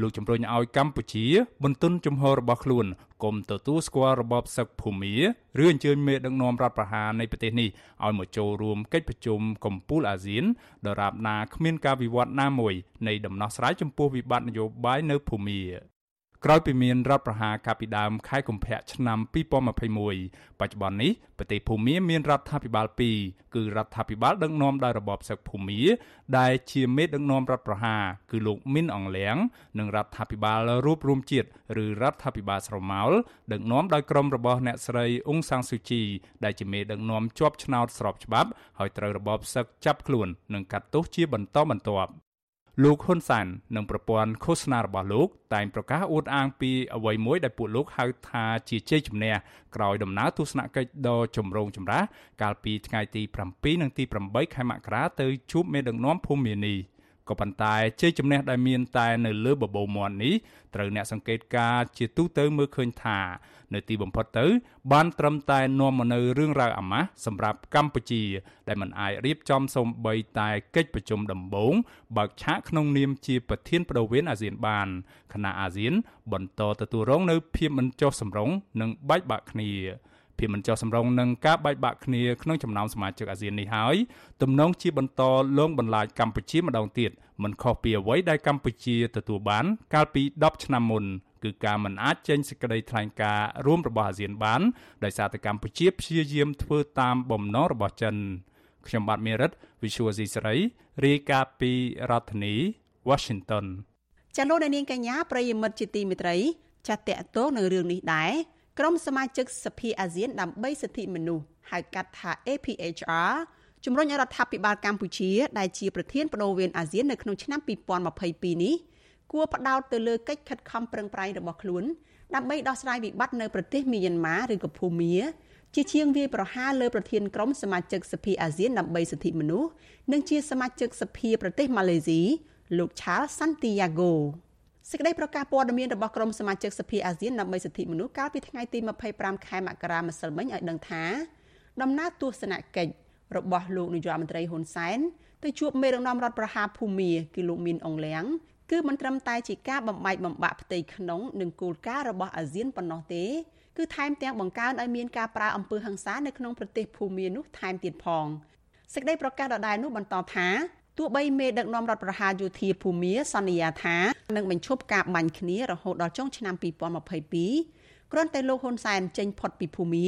លោកជំរុញឲ្យកម្ពុជា បន្ទន់ជំហររបស់ខ្លួនគុំទទួលស្គាល់របបសឹកភូមាឬអញ្ជើញមេដឹកនាំរដ្ឋប្រហារនៃប្រទេសនេះឲ្យមកចូលរួមកិច្ចប្រជុំកំពូលអាស៊ានដរាបណាគ្មានការវិវត្តណាមួយនៃដំណោះស្រាយចំពោះវិបត្តិនយោបាយនៅភូមា ក្រោយពីមានរដ្ឋប្រហារកាលពីដើមខែកុម្ភៈឆ្នាំ2021បច្ចុប្បន្ននេះប្រទេសភូមាមានរដ្ឋាភិបាល2គឺរដ្ឋាភិបាលដឹកនាំដោយរបបសឹកភូមា ដែលជាមេដឹកនាំរដ្ឋប្រហារគឺលោកមីនអងលៀងនិងរដ្ឋាភិបាលរួបរวมជាតិឬរដ្ឋាភិបាលស្រមោលដឹកនាំដោយក្រុមរបស់អ្នកស្រីអ៊ុងសាំងស៊ូជីដែលជាមេដឹកនាំជាប់ឆ្នោតស្របច្បាប់ហើយត្រូវរបបសឹកចាប់ខ្លួននិងកាត់ទោសជាបន្តបន្ទាប់ លោកហ៊ុនសាននិងប្រព័ន្ធឃោសនារបស់លោក តែងប្រកាសអួតអាងពីអ្វីមួយដែលពួកលោកហៅថាជាជ័យជំនះក្រោយដំណើរទស្សនកិច្ចដ៏ចម្រូងចម្រាសកាលពីថ្ងៃទី7និងទី8ខែមករាទៅជួបមេដឹកនាំភូមិនេះ ក៏ប៉ុន្តែជ័យជំនះដែលមានតែនៅលើបបោមាត់នេះត្រូវអ្នកសង្កេតការជាទូទៅមើលឃើញថានៅទីបំផុតទៅ បានត្រឹមតែនាំមកនៅរឿងរ៉ាវអាម៉ាស់សម្រាប់កម្ពុជា ដែលមិនអាចរៀបចំសូម្បីតែកិច្ចប្រជុំដំបូងបើកឆាកក្នុងនាមជាប្រធានបដូវវេនអាស៊ានបានគណៈអាស៊ាន បន្តទទួលរងនៅភាពមិនចុះសម្រុងនិងបែកបាក់គ្នា ភាពមិនចុះសម្រុងនឹងការបែកបាក់គ្នាក្នុងចំណោមសមាជិកអាស៊ាននេះហើយទំនងជាបន្តលងបន្លាចកម្ពុជាម្ដងទៀតមិនខុសពីអ្វីដែលកម្ពុជាទទួលបាន កាលពី10ឆ្នាំមុនគឺការមិនអាចចេញសេចក្តីថ្លែងការណ៍រួមរបស់អាស៊ានបានដោយសារតែកម្ពុជាព្យាយាមធ្វើតាមបំណងរបស់ចិនខ្ញុំបាទមេរិត Visual C សេរីរាយការណ៍ពីរដ្ឋធានី Washington ចាលោកនាងកញ្ញាប្រិយមិត្តជាទីមេត្រីចាត់តកតងនឹងរឿងនេះដែរ ក្រុមសមាជិកសភាអាស៊ានដើម្បីសិទ្ធិមនុស្សហៅកាត់ថា APHR ជំរុញរដ្ឋាភិបាលកម្ពុជាដែលជាប្រធានបដូវវេនអាស៊ាននៅក្នុងឆ្នាំ2022នេះគួរផ្ដោតទៅលើកិច្ចខិតខំប្រឹងប្រែងរបស់ខ្លួនដើម្បីដោះស្រាយវិបត្តិនៅប្រទេសមីយ៉ាន់ម៉ាឬក៏ភូមាជាជាងវាយប្រហារលើប្រធានក្រុមសមាជិកសភាអាស៊ានដើម្បីសិទ្ធិមនុស្សនិងជាសមាជិកសភាប្រទេសម៉ាឡេស៊ីលោក Charles Santiago សេចក្តីប្រកាសព័ត៌មានរបស់ក្រុមសមាជិកសភាអាស៊ានដើម្បីសិទ្ធិមនុស្សកាលពីថ្ងៃទី25ខែមករាម្សិលមិញឲ្យដឹងថាដំណើរទស្សនកិច្ចរបស់លោកនាយករដ្ឋមន្ត្រីហ៊ុនសែនទៅជួបមេដឹកនាំរដ្ឋប្រហារភូមាគឺលោកមីនអងលៀងគឺមិនត្រឹមតែជាការបំបែកបំបាក់ផ្ទៃក្នុងនិងគោលការណ៍របស់អាស៊ានប៉ុណ្ណោះទេគឺថែមទាំងបង្កើនឲ្យមានការប្រើអំពើហិង្សានៅក្នុងប្រទេសភូមានោះថែមទៀតផងសេចក្តីប្រកាសដដែលនោះបន្តថា ទោះបីមេដឹកនាំរដ្ឋប្រហារយោធាភូមាសន្យាថានឹងបញ្ឈប់ការបាញ់គ្នារហូតដល់ចុងឆ្នាំ2022គ្រាន់តែលោកហ៊ុនសែនចេញផុតពីភូមា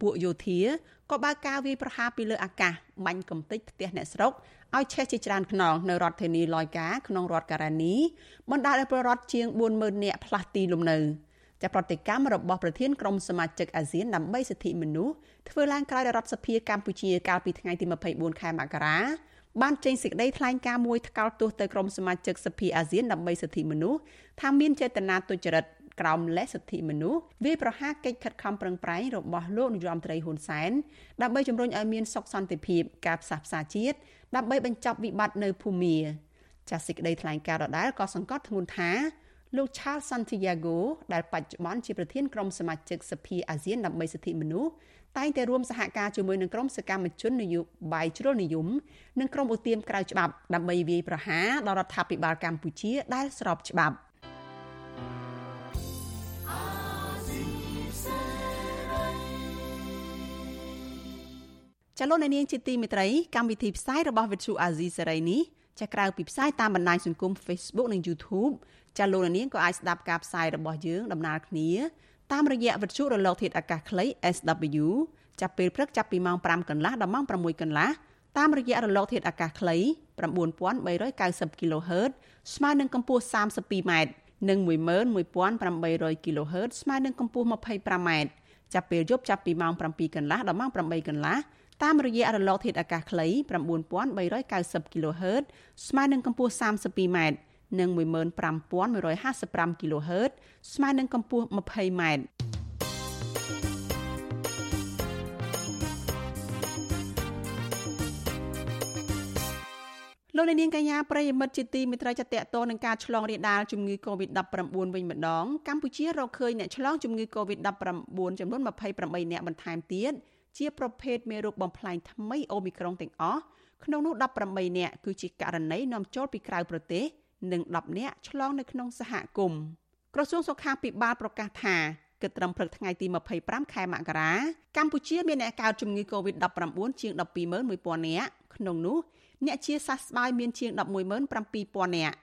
ពួកយោធាក៏បើកការវាយប្រហារពីលើអាកាសបាញ់កំទេចផ្ទះអ្នកស្រុកឲ្យឆេះជាច្រើនខ្នងនៅរដ្ឋធានីឡយកាក្នុងរដ្ឋការ៉ានីបណ្ដាលឲ្យប្រជាពលរដ្ឋជាង40000នាក់ផ្លាស់ទីលំនៅចាប្រតិកម្មរបស់ប្រធានក្រុមសមាជិកអាស៊ានដើម្បីសិទ្ធិមនុស្សធ្វើឡើងក្រោយរដ្ឋសភាកម្ពុជាកាលពីថ្ងៃទី24ខែមករា បានចេញសេចក្តីថ្លែងការណ៍មួយថ្កោលទោសទៅក្រុមសមាជិកសភាអាស៊ានដើម្បីសិទ្ធិមនុស្សថាមានចេតនាទុច្ចរិតក្រោមលេសសិទ្ធិមនុស្សវាប្រហារកិច្ចខិតខំប្រឹងប្រែងរបស់លោកនាយរដ្ឋមន្ត្រីហ៊ុនសែនដើម្បីជំរុញឲ្យមានសុខសន្តិភាពការផ្សះផ្សាជាតិដើម្បីបញ្ចប់វិបត្តិនៅភូមាចាសសេចក្តីថ្លែងការណ៍ដដែលក៏សង្កត់ធ្ងន់ថាលោក Charles Santiago ដែលបច្ចុប្បន្នជាប្រធានក្រុមសមាជិកសភាអាស៊ានដើម្បីសិទ្ធិមនុស្ស តែងតែរួមសហការជាមួយនឹងក្រុមសកម្មជននយោបាយជ្រុលនិយមនិងក្រុមឧទាមក្រៅច្បាប់ដើម្បីវាយប្រហារដល់រដ្ឋាភិបាលកម្ពុជាដែលស្របច្បាប់ចលនានាងជាទីមេត្រីកម្មវិធីផ្សាយរបស់ Vithu Azizi សេរីនេះចាក្រៅពីផ្សាយតាមបណ្ដាញសង្គម Facebook និង YouTube ចាលោកនាងក៏អាចស្ដាប់ការផ្សាយរបស់យើងដំណើរគ្នា តាមរយៈវិទ្យុរលកធាតុអាកាសខ្លី SW ចាប់ពេលព្រឹកចាប់ពីម៉ោង5កន្លះដល់ម៉ោង6កន្លះតាមរយៈរលកធាតុអាកាសខ្លី9390 kHz ស្មើនឹងកម្ពស់ 32m និង11800 kHz ស្មើនឹងកម្ពស់ 25m ចាប់ពេលយប់ចាប់ពីម៉ោង7កន្លះដល់ម៉ោង8កន្លះតាមរយៈរលកធាតុអាកាសខ្លី9390 kHz ស្មើនឹងកម្ពស់ 32m និង15155 kHz ស្មើនឹងកម្ពស់ 20m លោកនាងកញ្ញាប្រិយមិត្តជាទីមេត្រីចតតនឹងការឆ្លងរាលដាលជំងឺ Covid-19 វិញម្ដងកម្ពុជារកឃើញអ្នកឆ្លងជំងឺ Covid-19 ចំនួន28អ្នកបន្ថែមទៀតជាប្រភេទមេរោគបំផ្លាញថ្មីអូមីក្រុងទាំងអស់ក្នុងនោះ18អ្នកគឺជាករណីនាំចូលពីក្រៅប្រទេស និង10នាក់ឆ្លងនៅក្នុងសហគមន៍ក្រសួងសុខាភិបាលប្រកាសថាគិតត្រឹមព្រឹកថ្ងៃទី25ខែមករាកម្ពុជាមានអ្នកកើតជំងឺ Covid-19 ជាង121,000នាក់ក្នុងនោះអ្នកជាសះស្បើយមានជាង117,000នាក់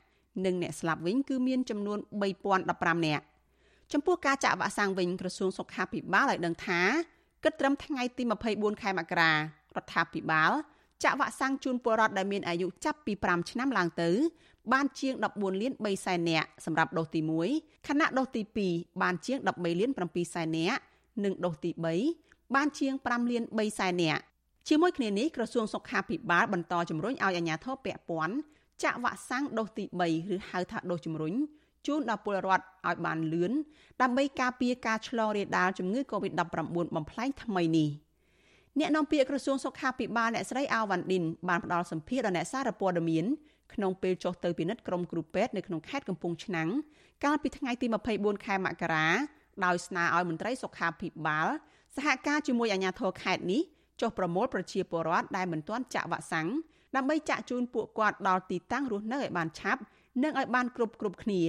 និងអ្នកស្លាប់វិញគឺមានចំនួន3015នាក់ចំពោះការចាក់វ៉ាក់សាំងវិញក្រសួងសុខាភិបាលឲ្យដឹងថាគិតត្រឹមថ្ងៃទី24ខែមករារដ្ឋាភិបាលចាក់វ៉ាក់សាំងជូនពលរដ្ឋដែលមានអាយុចាប់ពី5ឆ្នាំឡើងទៅ បានជាង14លាន3សែននាក់សម្រាប់ដូសទី1ខណៈដូសទី2បានជាង13លាន7សែននាក់និងដូសទី3បានជាង5លាន3សែននាក់ជាមួយគ្នានេះក្រសួងសុខាភិបាលបន្តជំរុញឲ្យអាជ្ញាធរពាក់ព័ន្ធចាក់វ៉ាក់សាំងដូសទី3ឬហៅថាដូសជំរុញជូនដល់ពលរដ្ឋឲ្យបានលឿនដើម្បីការពារការឆ្លងរាលដាលជំងឺ Covid-19 បំផ្លែងថ្មីនេះអ្នកនាំពាក្យក្រសួងសុខាភិបាលអ្នកស្រីអាវ៉ាន់ឌិនបានផ្ដល់សម្ភារដល់អ្នកសារព័ត៌មាន ក្នុងពេលចុះទៅពិនិត្យក្រុមគ្រូពេទ្យនៅក្នុងខេត្តកំពង់ឆ្នាំងកាលពីថ្ងៃទី24ខែមករាដោយស្នើឲ្យមន្ត្រីសុខាភិបាលសហការជាមួយអាជ្ញាធរខេត្តនេះចុះប្រមូលប្រជាពលរដ្ឋដែលមិនទាន់ចាក់វ៉ាក់សាំងដើម្បីចាក់ជូនពួកគាត់ដល់ទីតាំងរស់នៅឲ្យបានឆាប់និងឲ្យបានគ្រប់គ្រប់គ្នា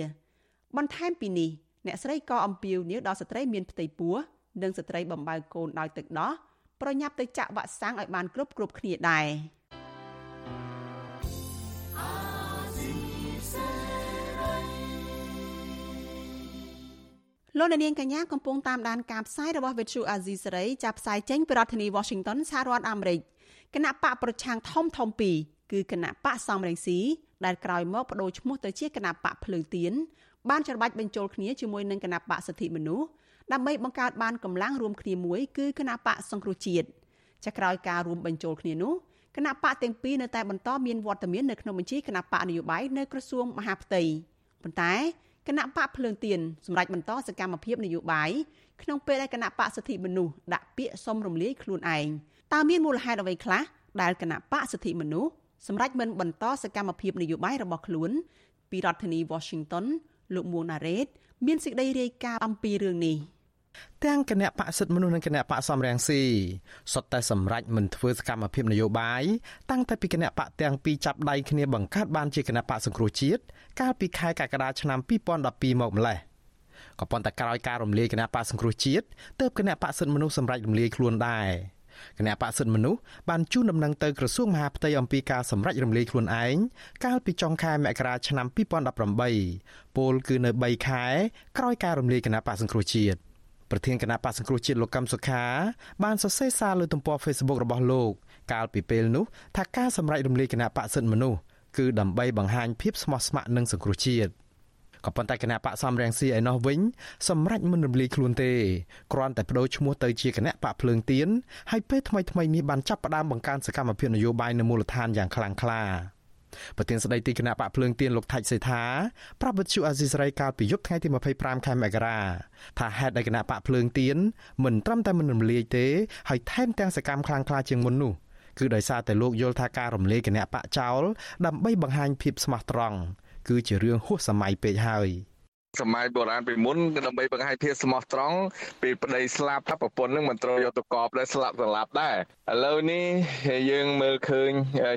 បន្ថែមពីនេះអ្នកស្រីក៏អំពាវនាវដល់ស្ត្រីមានផ្ទៃពោះនិងស្ត្រីបំបើកូនដោយទឹកដោះប្រញាប់ទៅចាក់វ៉ាក់សាំងឲ្យបានគ្រប់គ្រប់គ្នាដែរ លោកនាងកញ្ញាកំពុងតាមដានការផ្សាយរបស់ Vuthu Azizi Saray ចាប់ផ្សាយចេញពីរដ្ឋធានី Washington សហរដ្ឋអាមេរិកគណៈបកប្រឆាំងធំធំពីរគឺគណៈបកសំរងស៊ីដែលក្រោយមកបដូរឈ្មោះទៅជាគណៈបកភ្លើងទៀនបានច្របាច់បញ្ចូលគ្នាជាមួយនឹងគណៈបកសិទ្ធិមនុស្សដើម្បីបង្កើតបានកម្លាំងរួមគ្នាមួយគឺគណៈបកសង្គ្រោះជាតិចាក្រោយការរួមបញ្ចូលគ្នានោះគណៈបកទាំងពីរនៅតែបន្តមានវត្តមាននៅក្នុងបញ្ជីគណៈបកនយោបាយនៅក្រសួងមហាផ្ទៃប៉ុន្តែ គណៈបកភ្លើងទៀនសម្រាប់បន្តសកម្មភាពនយោបាយក្នុងពេលដែលគណៈបកសិទ្ធិមនុស្សដាក់ពាក្យសុំរំលាយខ្លួនឯងតើមានមូលហេតុអ្វីខ្លះដែលគណៈបកសិទ្ធិមនុស្សសម្រាប់មិនបន្តសកម្មភាពនយោបាយរបស់ខ្លួន ពីរដ្ឋធានី Washington លោកមួងណារ៉េតមានសេចក្តីរាយការណ៍អំពីរឿងនេះ ទាំងគណៈបកសិទ្ធិមនុស្សនិងគណៈបកសំរងស៊ីសុទ្ធតែសម្រេចមិនធ្វើសកម្មភាពនយោបាយតាំងតែពីគណៈបកទាំងពីរចាប់ដៃគ្នាបង្កើតបានជាគណៈបកសង្គ្រោះជាតិកាលពីខែកក្កដាឆ្នាំ2012មកម្លេះក៏ប៉ុន្តែក្រោយការរំលាយគណៈបកសង្គ្រោះជាតិទើបគណៈបកសិទ្ធិមនុស្សសម្រេចរំលាយខ្លួនដែរគណៈបកសិទ្ធិមនុស្សបានជូនដំណឹងទៅក្រសួងមហាផ្ទៃអំពីការសម្រេចរំលាយខ្លួនឯងកាលពីចុងខែមករាឆ្នាំ2018ពលគឺនៅ3ខែក្រោយការរំលាយគណៈបកសង្គ្រោះជាតិ ប្រធានគណៈបកសង្គ្រោះជាតិលោកកឹមសុខាបានសរសេរសារលើទំព័រ Facebook របស់លោក កាលពីពេលនោះថាការសម្រេចរំលាយគណៈបកសិទ្ធិមនុស្សគឺដើម្បីបង្ហាញភាពស្មោះស្ម័គ្រនិងសង្គ្រោះជាតិក៏ប៉ុន្តែគណៈបកសំរងស៊ីឯណោះវិញសម្រេចមិនរំលាយខ្លួនទេគ្រាន់តែបដូរឈ្មោះទៅជាគណៈបកភ្លើងទៀនហើយពេលថ្មីថ្មីនេះបានចាប់ផ្ដើមបង្កើនសកម្មភាពនយោបាយនៅមូលដ្ឋានយ៉ាងខ្លាំងក្លា ប្រធានស្ដីទីគណៈបកភ្លើងទៀនលោកថាច់សេថាប្រាប់វិទ្យុអាស៊ីសេរីកាលពីយប់ថ្ងៃទី25ខែមករាថាហេតុដែលគណៈបកភ្លើងទៀនមិនត្រឹមតែមិនរំលាយទេហើយថែមទាំងសកម្មខ្លាំងក្លាជាងមុននោះគឺដោយសារតែលោកយល់ថាការរំលាយគណៈបកចោលដើម្បីបង្ហាញភាពស្មោះត្រង់គឺជារឿងហួសសម័យពេកហើយ សម័យបុរាណពីមុនដើម្បីបង្ហាញភាពស្មោះត្រង់ពេលប្តីស្លាប់ថាប្រពន្ធនឹងមិនត្រូវយកទៅកប់ដែរស្លាប់ស្លាប់ដែរឥឡូវនេះយើងមើលឃើញ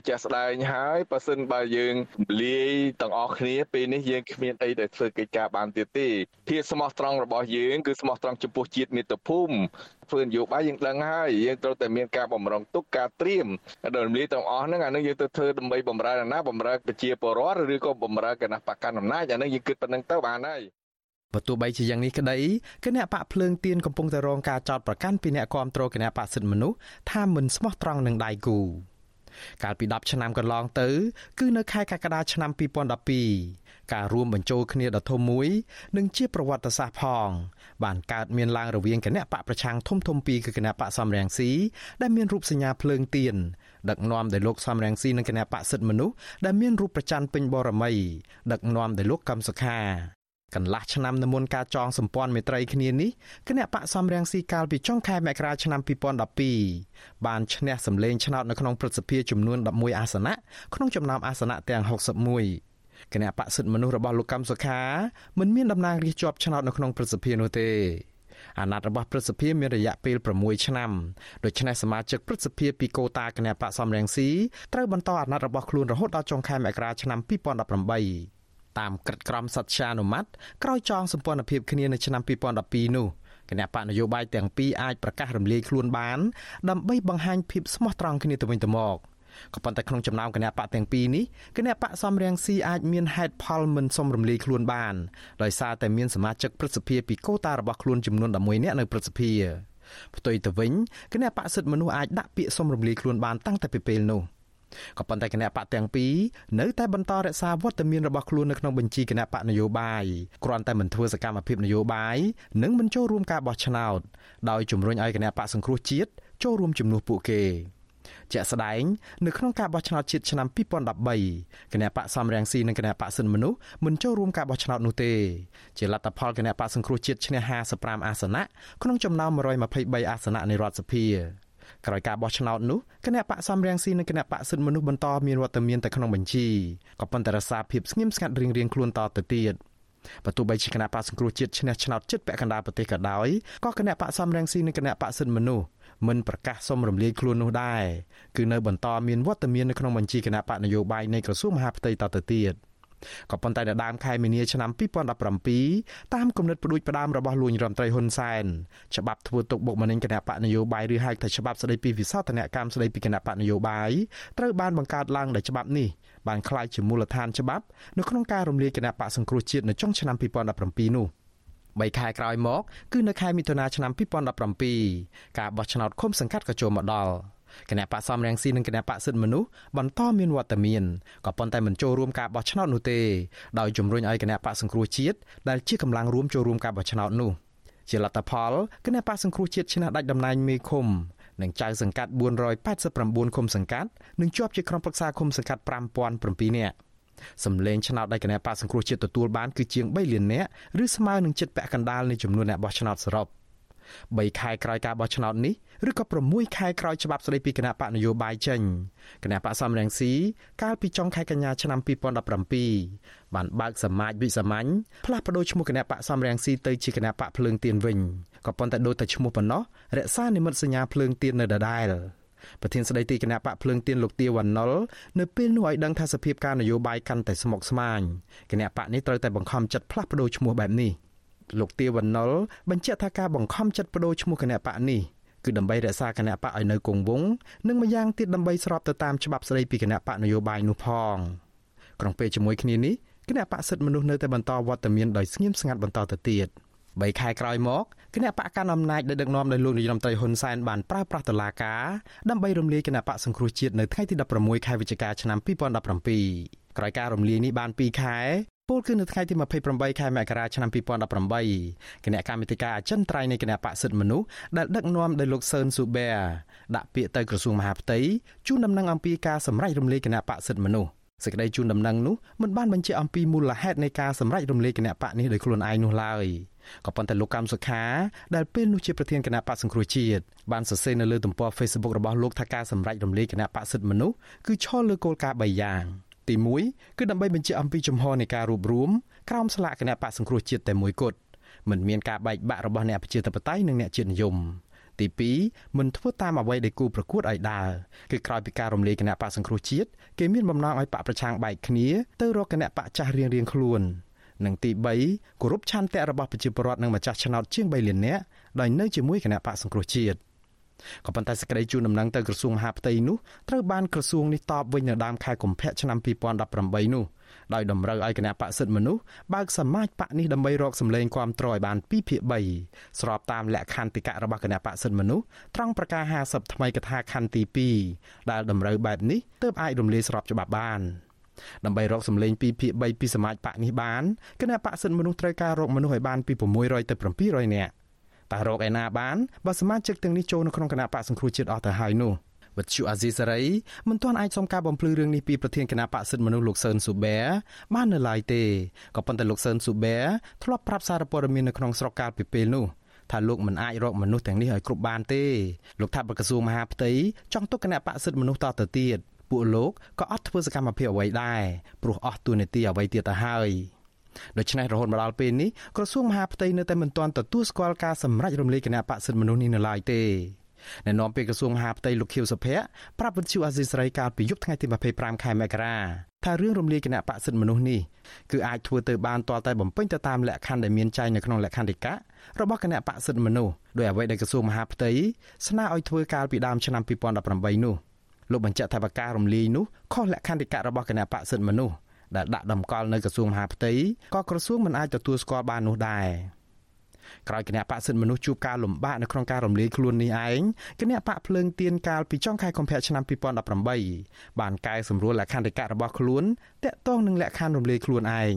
ចាស់ស្ដែងហើយបើសិនបើយើងលាយទាំងអស់គ្នាពេលនេះយើងគ្មានអីដែលធ្វើកិច្ចការបានទៀតទេភាពស្មោះត្រង់របស់យើងគឺស្មោះត្រង់ចំពោះជាតិមាតុភូមិធ្វើនយោបាយយើងដឹងហើយយើងត្រូវតែមានការបំរុងទុកការត្រៀមដល់រំលាយទាំងអស់ហ្នឹងអានឹងយើងទៅធ្វើដើម្បីបំរើណាបំរើប្រជាពលរដ្ឋឬក៏បំរើគណៈបកកណ្ដាលអំណាចអានឹងយើងគិតប៉ុណ្្នឹងទៅបានហើយបើទោះបីជាយ៉ាងនេះក្តីគណៈបកភ្លើងទៀនកំពុងតែរងការចោទប្រកាន់ពីអ្នកគាំទ្រគណៈបកសិទ្ធិមនុស្សថាមិនស្មោះត្រង់នឹងដៃគូ កាលពី10ឆ្នាំកន្លងទៅ គឺនៅខែកក្កដាឆ្នាំ2012ការរួមបញ្ចូលគ្នាដ៏ធំមួយនិងជាប្រវត្តិសាស្ត្រផង បានកើតមានឡើងរវាងគណៈបកប្រឆាំងធំធំពីរគឺគណៈបកសំរងស៊ីដែលមានរូបសញ្ញាភ្លើងទៀនដឹកនាំដោយលោកសំរងស៊ីនិងគណៈបកសិទ្ធិមនុស្សដែលមានរូបប្រច័ណ្ឌពេញបរមីដឹកនាំដោយលោកកឹមសុខា កន្លះឆ្នាំនៅមុនការចងសម្ព័ន្ធមេត្រីគ្នានេះគណៈបកសំរងស៊ីកាលពីចុងខែមករាឆ្នាំ2012បានឈ្នះសម្លេងឆ្នោតនៅក្នុងព្រឹទ្ធសភាចំនួន11អាសនៈក្នុងចំណោមអាសនៈទាំង61គណៈបកសិទ្ធិមនុស្សរបស់លោកកម្មសុខាមិនមានតំណាងរាស្ត្រជាប់ឆ្នោតនៅក្នុងព្រឹទ្ធសភានោះទេអាណត្តិរបស់ព្រឹទ្ធសភាមានរយៈពេល6ឆ្នាំដូច្នេះសមាជិកព្រឹទ្ធសភាពីកូតាគណៈបកសំរងស៊ីត្រូវបន្តអាណត្តិរបស់ខ្លួនរហូតដល់ចុងខែមករាឆ្នាំ2018 តាមក្រឹតក្រមសត្យានុម័តក្រោយចងសម្ព័ន្ធភាពគ្នានៅឆ្នាំ2012នោះគណៈបកនយោបាយទាំងពីរអាចប្រកាសរំលាយខ្លួនបាន ដើម្បីបង្ហាញភាពស្មោះត្រង់គ្នាទៅវិញទៅមកក៏ប៉ុន្តែក្នុងចំណោមគណៈបកទាំងពីរនេះគណៈបកសំរៀងស៊ីអាចមានហេតុផលមិនសមរំលាយខ្លួនបានដោយសារតែមានសមាជិកព្រឹទ្ធសភាពីកូតារបស់ខ្លួនចំនួន11នាក់នៅព្រឹទ្ធសភាផ្ទុយទៅវិញគណៈបកសិទ្ធិមនុស្សអាចដាក់ពាក្យសមរំលាយខ្លួនបានតាំងតែពីពេលនោះ ក៏ប៉ុន្តែគណៈបកទាំងពីរនៅតែបន្តរក្សាវត្តមានរបស់ខ្លួននៅក្នុងបញ្ជីគណៈបកនយោបាយគ្រាន់តែមិនធ្វើសកម្មភាពនយោបាយនិងមិនចូលរួមការបោះឆ្នោតដោយជំរុញឲ្យគណៈបកសង្គ្រោះជាតិចូលរួមជំនួសពួកគេជាក់ស្ដែងនៅក្នុងការបោះឆ្នោតជាតិឆ្នាំ2013គណៈបកសំរងស៊ីនិងគណៈបកសិនមនុស្សមិនចូលរួមការបោះឆ្នោតនោះទេជាលទ្ធផលគណៈបកសង្គ្រោះជាតិឈ្នះ55អាសនៈក្នុងចំណោម123អាសនៈនៃរដ្ឋសភា ក្រោយការបោះឆ្នោតនោះគណៈបកសំរងស៊ីនិងគណៈបកសិទ្ធិមនុស្សបន្តមានវត្តមានតែក្នុងបញ្ជីក៏ប៉ុន្តែរសារភាពស្ងៀមស្ងាត់រៀងៗខ្លួនតទៅទៀតបើទោះបីជាគណៈបកសង្គ្រោះជាតិឈ្នះឆ្នោតចិត្តពាក់កណ្ដាលប្រទេសក៏ដោយក៏គណៈបកសំរងស៊ីនិងគណៈបកសិទ្ធិមនុស្សមិនប្រកាសសុំរំលាយខ្លួននោះដែរគឺនៅបន្តមានវត្តមាននៅក្នុងបញ្ជីគណៈបកនយោបាយនៃក្រសួងមហាផ្ទៃតទៅទៀត។ ក៏ប៉ុន្តែនៅដើមខែមីនាឆ្នាំ2017តាមគំនិតផ្ដួចផ្ដើមរបស់លោករដ្ឋមន្ត្រីហ៊ុនសែនច្បាប់ធ្វើទុកបុកម្នេញគណៈបកនយោបាយឬហៅថាច្បាប់ស្ដីពីវិសោធនកម្មស្ដីពីគណៈបកនយោបាយត្រូវបានបង្កើតឡើងដោយច្បាប់នេះបានក្លាយជាមូលដ្ឋានច្បាប់នៅក្នុងការរំលាយគណៈបកសង្គ្រោះជាតិនៅចុងឆ្នាំ2017នោះ3ខែក្រោយមក គឺនៅខែមិថុនាឆ្នាំ2017ការបោះឆ្នោតឃុំសង្កាត់ក៏ចូលមកដល់ គណៈបកសំរងស៊ីនិងគណៈបកសិទ្ធិមនុស្សបន្តមានវត្តមានក៏ប៉ុន្តែមិនចូលរួមការបោះឆ្នោតនោះទេដោយជំរុញឲ្យគណៈបកសង្គ្រោះជាតិដែលជាកម្លាំងរួមចូលរួមការបោះឆ្នោតនោះជាលទ្ធផលគណៈបកសង្គ្រោះជាតិឈ្នះដាច់តំណែងមេឃុំនិងចៅសង្កាត់489ឃុំសង្កាត់និងជាប់ជាក្រុមប្រឹក្សាឃុំសង្កាត់5007នាក់សម្លេងឆ្នោតដែលគណៈបកសង្គ្រោះជាតិទទួលបានគឺជាង3លាននាក់ឬស្មើនឹងចិត្តពាក់កណ្ដាលនៃចំនួនអ្នកបោះឆ្នោតសរុប 3ខែក្រោយការបោះឆ្នោតនេះឬក៏6ខែក្រោយច្បាប់ស្តីពីគណៈបកនយោបាយចេញគណៈបកសំរងស៊ីកាលពីចុងខែកញ្ញាឆ្នាំ2017បានបើកសមាជវិសាមញ្ញផ្លាស់ប្តូរឈ្មោះគណៈបកសំរងស៊ីទៅជាគណៈបកភ្លើងទៀនវិញក៏ប៉ុន្តែដូចតែឈ្មោះប៉ុណ្ណោះរក្សានិមិត្តសញ្ញាភ្លើងទៀននៅដដែលប្រធានស្ដីទីគណៈបកភ្លើងទៀនលោកទាវណ្ណុលនៅពេលនោះឲ្យដឹងថាសភាពការនយោបាយកាន់តែស្មុគស្មាញគណៈបកនេះត្រូវតែបង្ខំចិត្តផ្លាស់ប្តូរឈ្មោះបែបនេះ លោកទាវណ្ណុលបញ្ជាក់ថាការបង្ខំចិត្តបដូរឈ្មោះគណៈបកនេះគឺដើម្បីរក្សាគណៈបកឲ្យនៅគង់វង្សនិងម្យ៉ាងទៀតដើម្បីស្របទៅតាមច្បាប់ស្តីពីគណៈបកនយោបាយនោះផងក្នុងពេលជាមួយគ្នានេះគណៈបកសិទ្ធិមនុស្សនៅតែបន្តវត្តមានដោយស្ងៀមស្ងាត់បន្តទៅទៀត3ខែក្រោយមក គណៈបកកណ្ដាលអំណាចដែលដឹកនាំដោយលោកនាយរដ្ឋមន្ត្រីហ៊ុនសែនបានប្រើប្រាស់តុលាការដើម្បីរំលាយគណៈបកសង្គ្រោះជាតិនៅថ្ងៃទី16ខែវិច្ឆិកាឆ្នាំ2017ក្រោយការរំលាយនេះបាន2ខែពលគឺនៅថ្ងៃទី28ខែមករាឆ្នាំ2018គណៈកម្មាធិការអចិន្ត្រៃយ៍នៃគណៈបកសិទ្ធិមនុស្សដែលដឹកនាំដោយលោកសឿនស៊ូបែដាក់ពាក្យទៅក្រសួងមហាផ្ទៃជូនដំណឹងអំពីការសម្រេចរំលាយគណៈបកសិទ្ធិមនុស្សសេចក្តីជូនដំណឹងនោះមិនបានបញ្ជាក់អំពីមូលហេតុនៃការសម្រេចរំលាយគណៈបកនេះដោយខ្លួនឯងនោះឡើយ ក៏ប៉ុន្តែលោកកម្មសុខាដែលពេលនោះជាប្រធានគណៈបកសង្គ្រោះជាតិបានសរសេរនៅលើទំព័រ Facebook របស់លោកថាការសម្រេចរំលាយគណៈបកសិទ្ធិមនុស្សគឺឈលលើគោលការណ៍3យ៉ាងទី1គឺដើម្បីបញ្ជាក់អំពីជំហរនៃការរួបរวมក្រោមស្លាកគណៈបកសង្គ្រោះជាតិតែមួយគត់មិនមានការបែកបាក់របស់អ្នកប្រជាធិបតេយ្យនិងអ្នកជាតិនិយមទី2មិនធ្វើតាមអ្វីដែលគូប្រកួតឲ្យដើរគឺក្រោយពីការរំលាយគណៈបកសង្គ្រោះជាតិគេមានបំណងឲ្យបកប្រឆាំងបែកគ្នាទៅរកគណៈបកចាស់រៀងរៀងខ្លួន និងទី3គោរពឆន្ទៈរបស់ប្រជាពលរដ្ឋនិងម្ចាស់ឆ្នោតជាង3លាននាក់ដោយនៅជាមួយគណៈបកសង្គ្រោះជាតិក៏ប៉ុន្តែសេចក្តីជូនដំណឹងទៅក្រសួងមហាផ្ទៃនោះត្រូវបានក្រសួងនេះតបវិញនៅដើមខែកុម្ភៈឆ្នាំ2018នោះដោយតម្រូវឲ្យគណៈបកសិទ្ធិមនុស្សបើកសមាជបកនេះដើម្បីរកសម្លេងគាំទ្រឲ្យបាន2ភាគ3ស្របតាមលក្ខន្តិកៈរបស់គណៈបកសិទ្ធិមនុស្សត្រង់ប្រកាស50ថ្មីកថាខណ្ឌទី2ដែលតម្រូវបែបនេះទើបអាចរំលាយស្របច្បាប់បាន ដើម្បីរកសម្លេង2ភាគ3ពីសមាជបកនេះបានគណៈបកសិទ្ធិមនុស្សត្រូវការរកមនុស្សឲ្យបានពី600ទៅ700នាក់តើរកឯណាបានបើសមាជិកទាំងនេះចូលនៅក្នុងគណៈបកសង្គ្រោះជាតិអស់ទៅហើយនោះវិទ្យុអាស៊ីសេរីមិនទាន់អាចសុំការបំភ្លឺរឿងនេះពីប្រធានគណៈបកសិទ្ធិមនុស្សលោកសឿនស៊ូបែបាននៅឡើយទេក៏ប៉ុន្តែលោកសឿនស៊ូបែធ្លាប់ប្រាប់សារព័ត៌មាននៅក្នុងស្រុកកាលពីពេលនោះថាលោកមិនអាចរកមនុស្សទាំងនេះឲ្យគ្រប់បានទេលោកថាប្រក្រសួងមហាផ្ទៃចង់ទុកគណៈបកសិទ្ធិមនុស្សតទៅទៀត ពួកលោកក៏អត់ធ្វើសកម្មភាពអ្វីដែរព្រោះអស់ទួលនីតិអ្វីទៀតទៅហើយដូច្នេះរហូតមកដល់ពេលនេះក្រសួងមហាផ្ទៃនៅតែមិនទាន់ទទួលស្គាល់ការសម្រេចរំលាយគណៈបកសិទ្ធិមនុស្សនេះនៅឡើយទេអ្នកនាំពាក្យក្រសួងមហាផ្ទៃលោកខៀវសុភ័ក្រប្រាប់វិទ្យុអាស៊ីសេរីកាលពីយប់ថ្ងៃទី25ខែមករាថារឿងរំលាយគណៈបកសិទ្ធិមនុស្សនេះគឺអាចធ្វើទៅបានទាល់តែបំពេញទៅតាមលក្ខខណ្ឌដែលមានចែងនៅក្នុងលក្ខន្តិកៈរបស់គណៈបកសិទ្ធិមនុស្សដោយអ្វីដែលក្រសួងមហាផ្ទៃស្នើឲ្យធ្វើកាលពីដើមឆ្នាំ2018នោះ លោកបញ្ជាក់ថាបការរំលាយនោះខុសលក្ខន្តិកៈរបស់គណៈបកសិទ្ធិមនុស្សដែលដាក់តម្កល់នៅក្រសួងមហាផ្ទៃក៏ក្រសួងមិនអាចទទួលស្គាល់បាននោះដែរក្រោយគណៈបកសិទ្ធិមនុស្សជួបការលំបាកនៅក្នុងការរំលាយខ្លួននេះឯងគណៈបកភ្លើងទៀនកាលពីចុងខែកុម្ភៈឆ្នាំ2018បានកែសម្រួលលក្ខន្តិកៈរបស់ខ្លួនតាក់ទងនឹងលក្ខខណ្ឌរំលាយខ្លួនឯង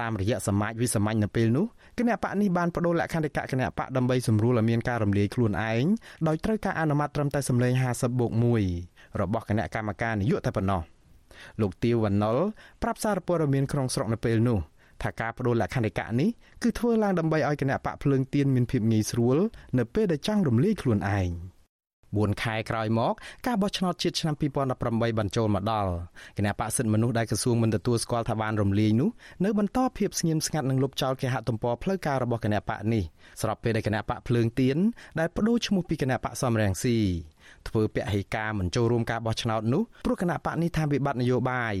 តាមរយៈសមាជវិសាមញ្ញនៅពេលនោះគណៈបកនេះបានបដូរលក្ខន្តិកៈគណៈបកដើម្បីសម្រួលឲ្យមានការរំលាយខ្លួនឯងដោយត្រូវការអនុម័តត្រឹមតែសម្លេង50បូក1 របស់គណៈកម្មការនយោបាយតែប៉ុណ្ណោះលោកទាវវណ្ណុលប្រាប់សារព័ត៌មានក្នុងស្រុកនៅពេលនោះថាការបដូរលក្ខន្តិកៈនេះគឺធ្វើឡើងដើម្បីឲ្យគណៈបកភ្លើងទៀនមានភាពងាយស្រួលនៅពេលដែលចង់រំលាយខ្លួនឯង4ខែក្រោយមកការបោះឆ្នោតជាតិឆ្នាំ2018បានចូលមកដល់គណៈបកសិទ្ធិមនុស្សដែលក្រសួងមិនទទួលស្គាល់ថាបានរំលាយនោះនៅបន្តភាពស្ងៀមស្ងាត់និងលុបចោលគេហទំព័រផ្លូវការរបស់គណៈបកនេះស្របពេលដែលគណៈបកភ្លើងទៀនដែលបដូរឈ្មោះពីគណៈបកសំរងស៊ី ធ្វើពហិការមិនចូលរួមការបោះឆ្នោតនោះព្រោះគណៈបកនេះថាវិបត្តិនយោបាយ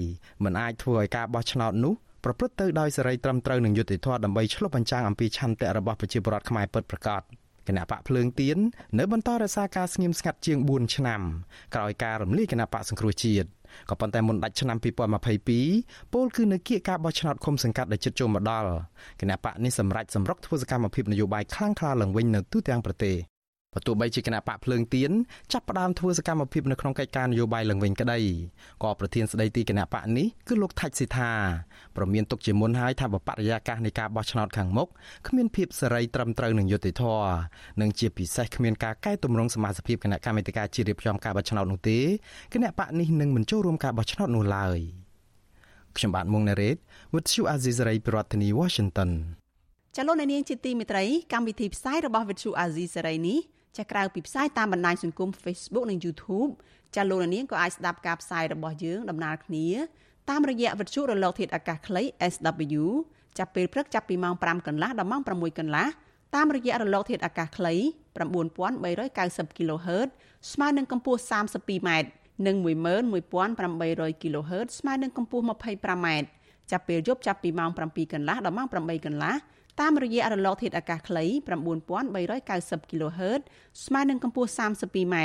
មិនអាចធ្វើឲ្យការបោះឆ្នោតនោះប្រព្រឹត្តទៅដោយសេរីត្រឹមត្រូវនិងយុត្តិធម៌ដើម្បីឆ្លុះបញ្ចាំងអំពីឆន្ទៈរបស់ប្រជាពលរដ្ឋខ្មែរពិតប្រាកដគណៈបកភ្លើងទៀននៅបន្តរក្សាការស្ងៀមស្ងាត់ជាង4ឆ្នាំក្រោយការរំលាយគណៈបកសង្គ្រោះជាតិក៏ប៉ុន្តែមុនដាច់ឆ្នាំ2022ពលគឺនៅគៀកការបោះឆ្នោតឃុំសង្កាត់ដែលជិតចូលមកដល់គណៈបកនេះសម្រេចសម្រុកធ្វើសកម្មភាពនយោបាយខ្លាំងក្លាឡើងវិញនៅទូទាំងប្រទេស បើទោះបីជាគណៈបកភ្លើងទៀនចាប់ផ្ដើមធ្វើសកម្មភាពនៅក្នុងកិច្ចការនយោបាយឡើងវិញក្តីក៏ប្រធានស្ដីទីគណៈបកនេះគឺលោកថាច់ស៊ីថាប្រមានទុកជាមុនហើយថាបរិយាកាសនៃការបោះឆ្នោតខាងមុខគ្មានភាពសេរីត្រឹមត្រូវនឹងយុត្តិធម៌និងជាពិសេសគ្មានការកែតម្រង់សមាជិកគណៈកម្មាធិការជាតិរៀបចំការបោះឆ្នោតនោះទេគណៈបកនេះនឹងមិនចូលរួមការបោះឆ្នោតនោះឡើយខ្ញុំបាទមុងណារ៉េត With you Aziz Ray ប្រធានាធិបតី Washington ចលនានាងជាទីមេត្រីកម្មវិធីផ្សាយរបស់ Vithu Azizi សេរីនេះ ចាក្រៅពីផ្សាយតាមបណ្ដាញសង្គម Facebook និង YouTube ចាលោកនាងក៏អាចស្ដាប់ការផ្សាយរបស់យើងដំណើរគ្នាតាមរយៈវិទ្យុរលកធាតុអាកាសខ្លី SW ចាប់ពេលព្រឹកចាប់ពីម៉ោង5កន្លះដល់ម៉ោង6កន្លះតាមរយៈរលកធាតុអាកាសខ្លី9390 kHz ស្មើនឹងកម្ពស់ 32m និង11800 kHz ស្មើនឹងកម្ពស់ 25m ចាប់ពេលយប់ចាប់ពីម៉ោង7កន្លះដល់ម៉ោង8កន្លះ តាមរយៈរលកធាតុអាកាសខ្លី9390 kHz ស្មើនឹងកម្ពស់ 32m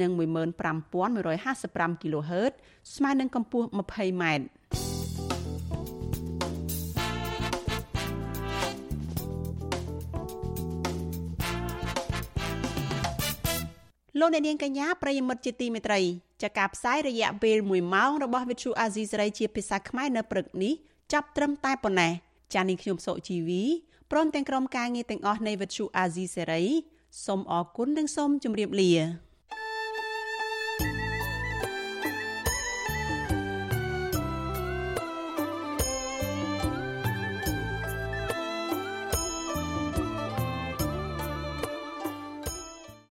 និង15155 kHz ស្មើនឹងកម្ពស់ 20m លោកអ្នកនាងកញ្ញាប្រិយមិត្តជាទីមេត្រីចាការផ្សាយរយៈពេល1ម៉ោងរបស់ Vithu Azizi សេរីជាភាសាខ្មែរនៅព្រឹកនេះចាប់ត្រឹមតែប៉ុណ្ណេះ ចានាងខ្ញុំសុជីវីព្រមទាំងក្រុមការងារទាំងអស់នៃ Vithu Azizi សេរីសូមអរគុណនិងសូមជម្រាបលា